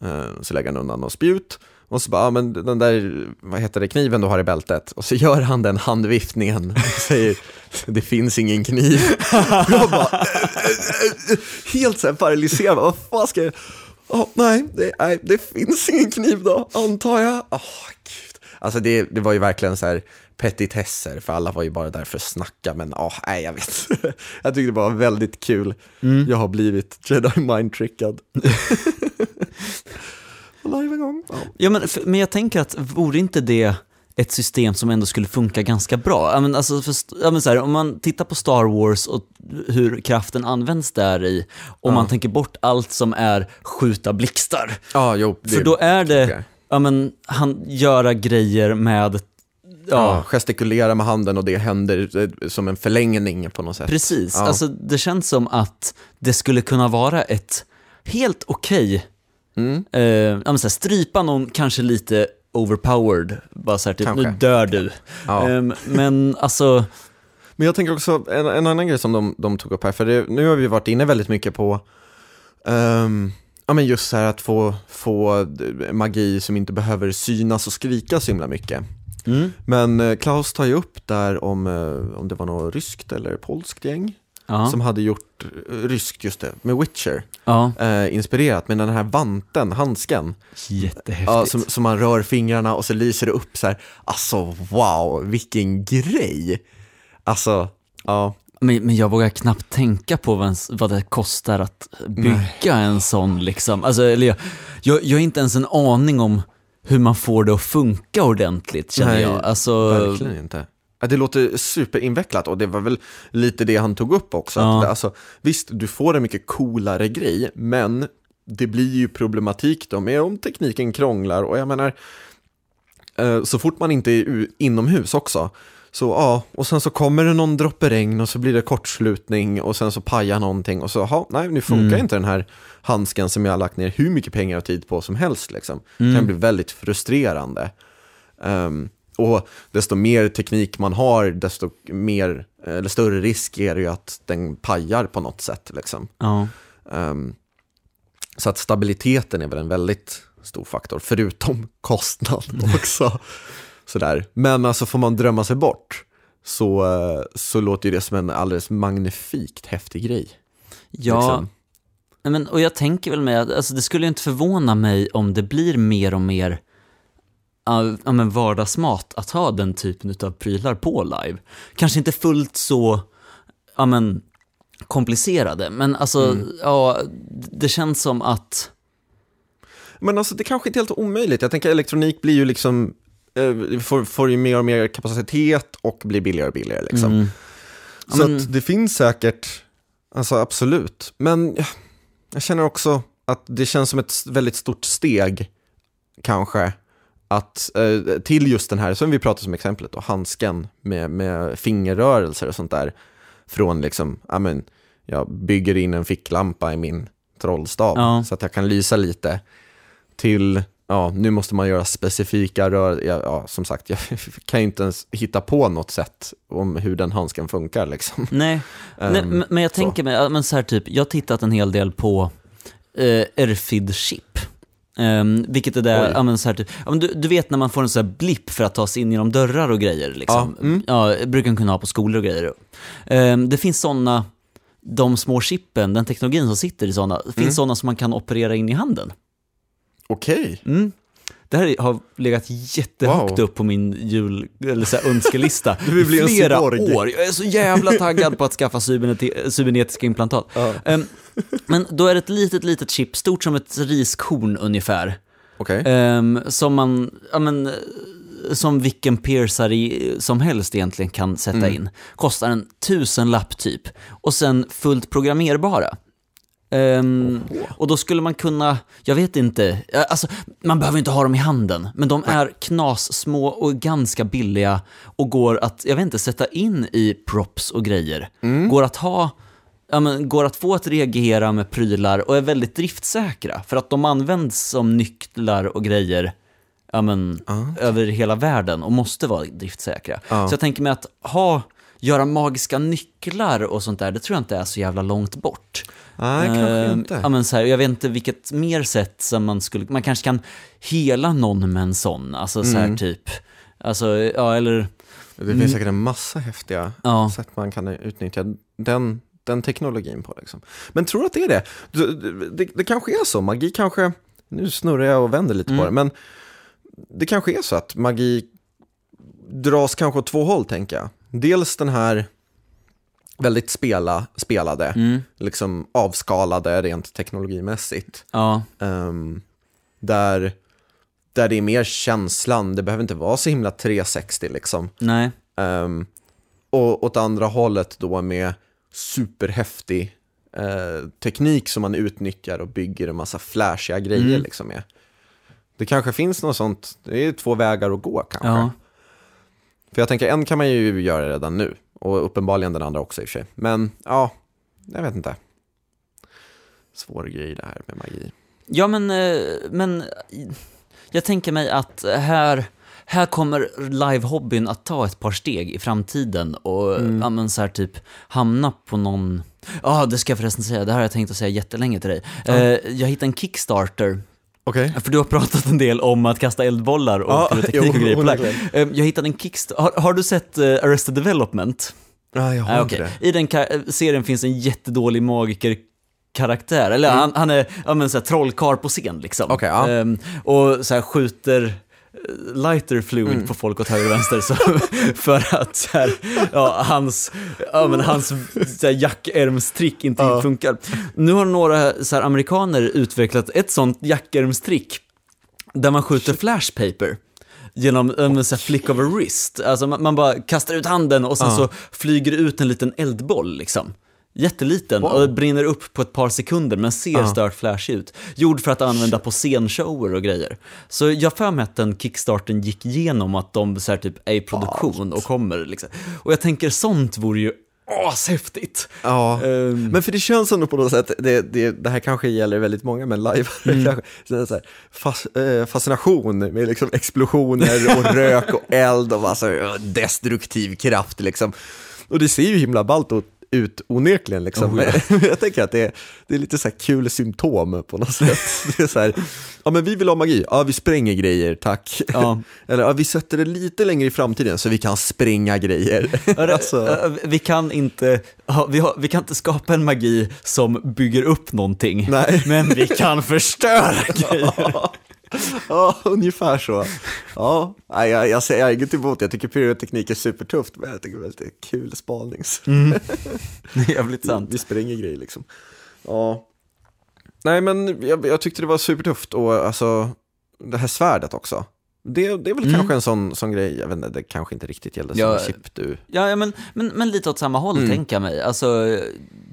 Ehm, så lägger han undan och spjut. Och så bara, ja, men den där, vad heter det, kniven du har i bältet. Och så gör han den handviftningen och säger, det finns ingen kniv. Jag bara, helt så här paralyserad, vad fan ska jag, oh, nej, det, nej, det finns ingen kniv då, antar jag. Oh, Gud. Alltså det, det var ju verkligen så här petitesser, för alla var ju bara där för att snacka, men oh, nej, jag vet. jag tyckte det var väldigt kul. Jag har blivit jedi mind-trickad. Live en gång. Ja. Ja, men, för, men jag tänker att vore inte det ett system som ändå skulle funka ganska bra? Ja, men, alltså, för, ja, men så här, om man tittar på Star Wars och hur kraften används där i, om man tänker bort allt som är skjuta blixtar. Ja, jo. För då är det, ja men, han göra grejer med, Ja, ja, gestikulera med handen och det händer eh, som en förlängning på något sätt. precis. Ja. Alltså det känns som att det skulle kunna vara ett helt okej, Mm. eh, strypa någon kanske lite overpowered, bara så här, typ, Kanske. nu dör du. Ja. Ehm, men alltså, Men jag tänker också, en, en annan grej som de, de tog upp här, för det, nu har vi varit inne väldigt mycket på ehm, Ja men just så här att få, få magi som inte behöver synas och skrika så himla mycket. Mm, Men eh, Klaus tar ju upp där om, eh, om det var något ryskt eller polskt gäng ja, som hade gjort, eh, ryskt just det, med Witcher, eh, inspirerat med den här vanten, handsken. jättehäftigt. Ja, som, som man rör fingrarna och så lyser det upp så här. Alltså wow, vilken grej! Alltså, ja. Men, men jag vågar knappt tänka på vad, ens, vad det kostar att bygga en sån liksom. Alltså, eller jag, jag, jag har inte ens en aning om hur man får det att funka ordentligt känner Nej, jag. Alltså, Verkligen inte. Det låter superinvecklat och det var väl lite det han tog upp också. Ja. Att, alltså, visst, du får en mycket coolare grej, men det blir ju problematik då med om tekniken krånglar och jag menar, eh, så fort man inte är inomhus också, så ja, och sen så kommer det någon droppe regn och så blir det kortslutning och sen så pajar någonting och så, ja, nej, nu funkar Mm. inte den här handsken som jag har lagt ner hur mycket pengar och tid på som helst liksom. Det Mm. kan bli väldigt frustrerande. Ehm, och desto mer teknik man har, desto mer, eller större risk är det ju att den pajar på något sätt. Liksom. ja. Ehm, så att stabiliteten är väl en väldigt stor faktor, förutom kostnad också. Sådär. Men alltså får man drömma sig bort så, eh, så låter ju det som en alldeles magnifikt häftig grej. ja liksom. men, och jag tänker väl med att alltså, det skulle inte förvåna mig om det blir mer och mer ja, ja, men vardagsmat att ha den typen av prylar på live. Kanske inte fullt så ja, men, komplicerade, men alltså, ja, det känns som att Men alltså det kanske inte är helt omöjligt. Jag tänker elektronik blir ju liksom, får, får ju mer och mer kapacitet och blir billigare och billigare liksom. Mm. Så att det finns säkert, alltså absolut. Men ja, jag känner också att det känns som ett väldigt stort steg, kanske, att eh, till just den här, som vi pratade som exemplet då, handsken med, med fingerrörelser och sånt där. Från liksom, ja men, jag bygger in en ficklampa i min trollstav Ja. så att jag kan lysa lite. Till, ja, nu måste man göra specifika rör, ja, ja som sagt, jag kan ju inte ens hitta på något sätt om hur den handsken funkar liksom. Nej, Nej Ehm, men- jag tänker mig, men så här typ, jag har tittat en hel del på eh, Erfid-chip. Um, vilket är Oj. ja, men så här typ, ja, men du, du vet när man får en sån här blipp för att ta sig in genom dörrar och grejer liksom. Ja, mm. Ja, brukar man kunna ha på skolor och grejer. Ehm, det finns sådana, de små chippen, den teknologin som sitter i sådana, det finns Mm. sådana som man kan operera in i handen. Okej, Mm. Det här har legat jättehögt Wow. upp på min jul, eller så här, önskelista i flera år. Jag är så jävla taggad på att skaffa cyberneti- cybernetiska implantat. Ja. Ehm, men då är det ett litet, litet chip, stort som ett riskorn ungefär, okej. Ehm, som man, ja men, som vilken piercer i, som helst egentligen kan sätta Mm. in. Kostar en tusenlapp typ. Och sen fullt programmerbara. Ehm, och då skulle man kunna, jag vet inte, eh, alltså man behöver inte ha dem i handen, men de är knas små och ganska billiga och går att, jag vet inte, sätta in i props och grejer. Går att ha, ja, men, går att få att reagera med prylar och är väldigt driftsäkra, för att de används som nycklar och grejer ja, men, över hela världen och måste vara driftsäkra. Ja. Så jag tänker mig att ha göra magiska nycklar och sånt där, det tror jag inte är så jävla långt bort. Nej, kanske Eh, inte. Ja, men så här, jag vet inte vilket mer sätt som man skulle, man kanske kan hela någon med en sån, alltså så här Mm. typ, alltså, ja eller, Det finns säkert en massa häftiga Mm. ja, sätt man kan utnyttja den, den teknologin på. Liksom. Men tror du att det är det? Det, det? det kanske är så, magi kanske, nu snurrar jag och vänder lite Mm. på det, men det kanske är så att magi dras kanske åt två håll, tänker jag. Dels den här väldigt spela, spelade, mm, liksom avskalade rent teknologimässigt. ja, Ehm, där, där det är mer känslan, det behöver inte vara så himla 360 liksom. nej, Um, och åt andra hållet då med superhäftig eh, teknik som man utnyttjar och bygger en massa flashiga grejer Mm. liksom med. Det kanske finns något sånt, det är två vägar att gå kanske. ja, För jag tänker, en kan man ju göra redan nu, och uppenbarligen den andra också i och för sig. Men ja, jag vet inte. Svår grej det här med magi. ja men, eh, men jag tänker mig att här, här kommer live-hobbyn att ta ett par steg i framtiden och Mm. ja, men så här typ hamna på någon... Ja, det ska jag förresten säga, det här har jag tänkt att säga jättelänge till dig. Eh, jag hittade en Kickstarter, Okej. för du har pratat en del om att kasta eldbollar och Ja, pyroteknik och grejer på live. onekligen. Eh, Jag hittade en Kickstarter, har, har du sett eh, Arrested Development? Nej, jag har Nej, inte okej. det. I den serien finns en jättedålig magiker-karaktär, eller han, han är ja, men, så här, trollkarl på scen liksom. Mm. Okej, ja. Ehm, och så här, skjuter lighter fluid Mm. på folk åt höger och vänster så, för att här, ja, hans, ja, men, hans så här, jackärmstrick inte Ja. funkar. Nu har några så här, amerikaner utvecklat ett sånt jackärmstrick där man skjuter flashpaper genom en här flick of a wrist. Alltså man, man bara kastar ut handen och sen Ja. så flyger det ut en liten eldboll liksom. Jätteliten Wow. och brinner upp på ett par sekunder men ser Ja. stört flashig ut. Gjord för att använda på scenshower och grejer. Så jag för mig att den kickstarten gick igenom att de så här, typ är i produktion och kommer liksom. Och jag tänker sånt vore ju ashäftigt. Ja, Ehm, men för det känns ändå på något sätt, det, det, det här kanske gäller väldigt många, men live, Mm. kanske, så här, fas, eh, fascination med liksom explosioner och rök och eld och massa eh, destruktiv kraft liksom. Och det ser ju himla ballt ut- ut onekligen liksom. Oh, ja. Jag tänker att det är, det är lite så kul symptom på något sätt. Det är så här, ja men vi vill ha magi, ja vi spränger grejer, tack. Ja. Eller ja, vi sätter det lite längre i framtiden så vi kan spränga grejer. Alltså, vi, kan inte, vi, har, vi kan inte skapa en magi som bygger upp någonting, Nej. men vi kan förstöra grejer. Ja, ungefär så. Ja, nej, jag, jag säger jag har inget emot det. Jag tycker pyroteknik är supertufft, men jag tycker det är väldigt kul spanings. Jävligt sant. Vi spränger grejer liksom. Ja. Nej, men jag, jag tyckte det var supertufft och alltså, det här svärdet också. Det, det är väl Mm. kanske en sån, sån grej, jag vet inte, det kanske inte riktigt gällde som Ja, chip du. Ja, ja men, men, men lite åt samma håll, Mm. tänker jag mig. Alltså,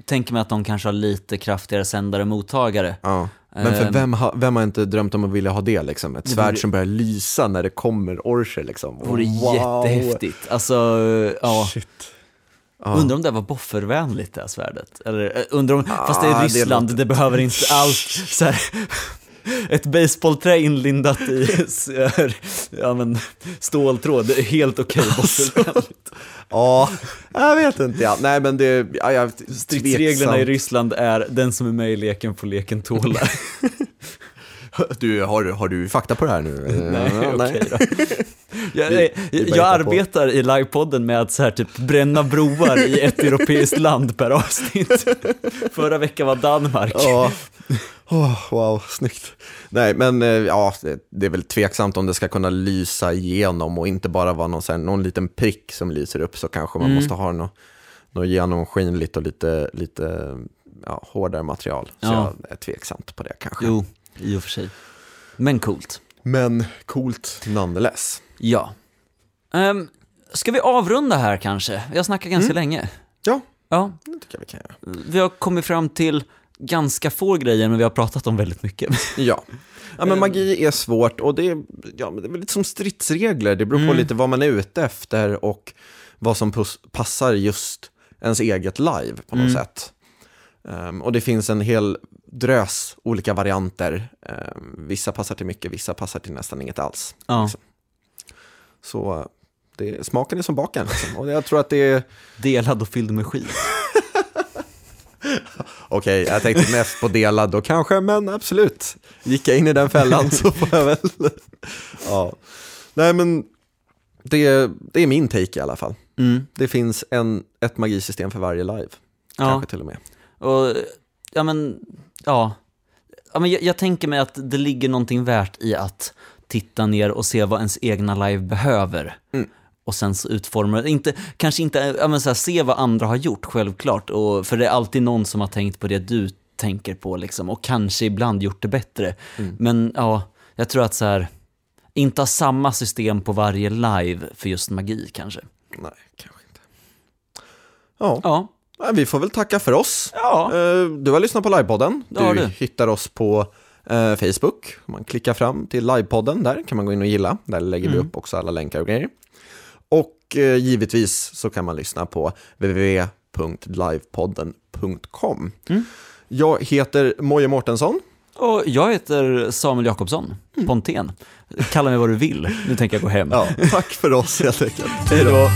tänker mig att de kanske har lite kraftigare sändare och mottagare. Ja. Men för Ehm. vem, ha, vem har inte drömt om att vilja ha det liksom? Ett Det svärd vore- som börjar lysa när det kommer orcher liksom. Det vore Wow. jättehäftigt. Alltså, ja. Shit. Ja. Undrar om det var boffervänligt det här svärdet? Eller eh, undrar om, fast det Ah, är det Ryssland, det, låter- behöver inte allt så här, Ett baseballträ inlindat i här, ja, men, ståltråd, det är helt okej boffervänligt. Ja, jag vet inte. Ja. Nej, men det... Ja, jag, Stridsreglerna i. Ryssland är den som är med i leken får leken tåla. Du, har, har du fakta på det här nu? Nej, Ja, okej då. Jag, Vi- vi jag, hittar på. arbetar i livepodden med att så här, typ, bränna broar i ett europeiskt land per avsnitt. Förra veckan var Danmark. Ja. Oh, wow, snyggt. Nej, men eh, ja, det, är väl tveksamt om det ska kunna lysa igenom och inte bara vara någon, här, någon liten prick som lyser upp så kanske man Mm. måste ha något, något genomskinligt och lite, lite ja, hårdare material. Så Ja. jag är tveksamt på det kanske. Jo, i och för sig. Men coolt. Men coolt nonetheless. Ja. Um, ska vi avrunda här kanske? Vi har snackat ganska länge. Ja, Ja, det tycker jag vi kan göra. vi har kommit fram till ganska få grejer, men vi har pratat om väldigt mycket. Ja. ja, men magi är svårt och det är, ja, det är lite som stridsregler. Det beror på Mm. lite vad man är ute efter och vad som passar just ens eget live på något Mm. sätt. Ehm, och det finns en hel drös olika varianter. Ehm, vissa passar till mycket, vissa passar till nästan inget alls. Ja. Liksom. Så det, smaken är som baken. Liksom. Och jag tror att det är, Delad och fylld med skit. okej, jag tänkte mest på delad då kanske, men absolut. Gick jag in i den fällan så får jag väl, ja. Nej men, det, det är min take i alla fall. Mm. Det finns en, ett magisystem för varje live, Ja. kanske till och med. Och, ja men, ja. ja men jag, jag tänker mig att det ligger någonting värt i att titta ner och se vad ens egna live behöver. Mm. Och sen så utforma det. Inte, kanske inte, ja men så här, se vad andra har gjort, självklart. Och, för det är alltid någon som har tänkt på det du tänker på liksom. Och kanske ibland gjort det bättre. Mm. Men ja, jag tror att så här, inte ha samma system på varje live för just magi kanske. Nej, kanske inte. Ja, Ja, vi får väl tacka för oss. ja. Eh, Du har lyssnat på livepodden. Du du. hittar oss på eh, Facebook. Man klickar fram till livepodden där kan man gå in och gilla. Där lägger Mm. vi upp också alla länkar och grejer. Och eh, givetvis så kan man lyssna på www.livepodden.com. Mm. Jag heter Moje Mårtensson. Och jag heter Samuel Jakobsson, Pontén. Kalla mig vad du vill, nu tänker jag gå hem. Ja, tack för oss helt enkelt. Hej då.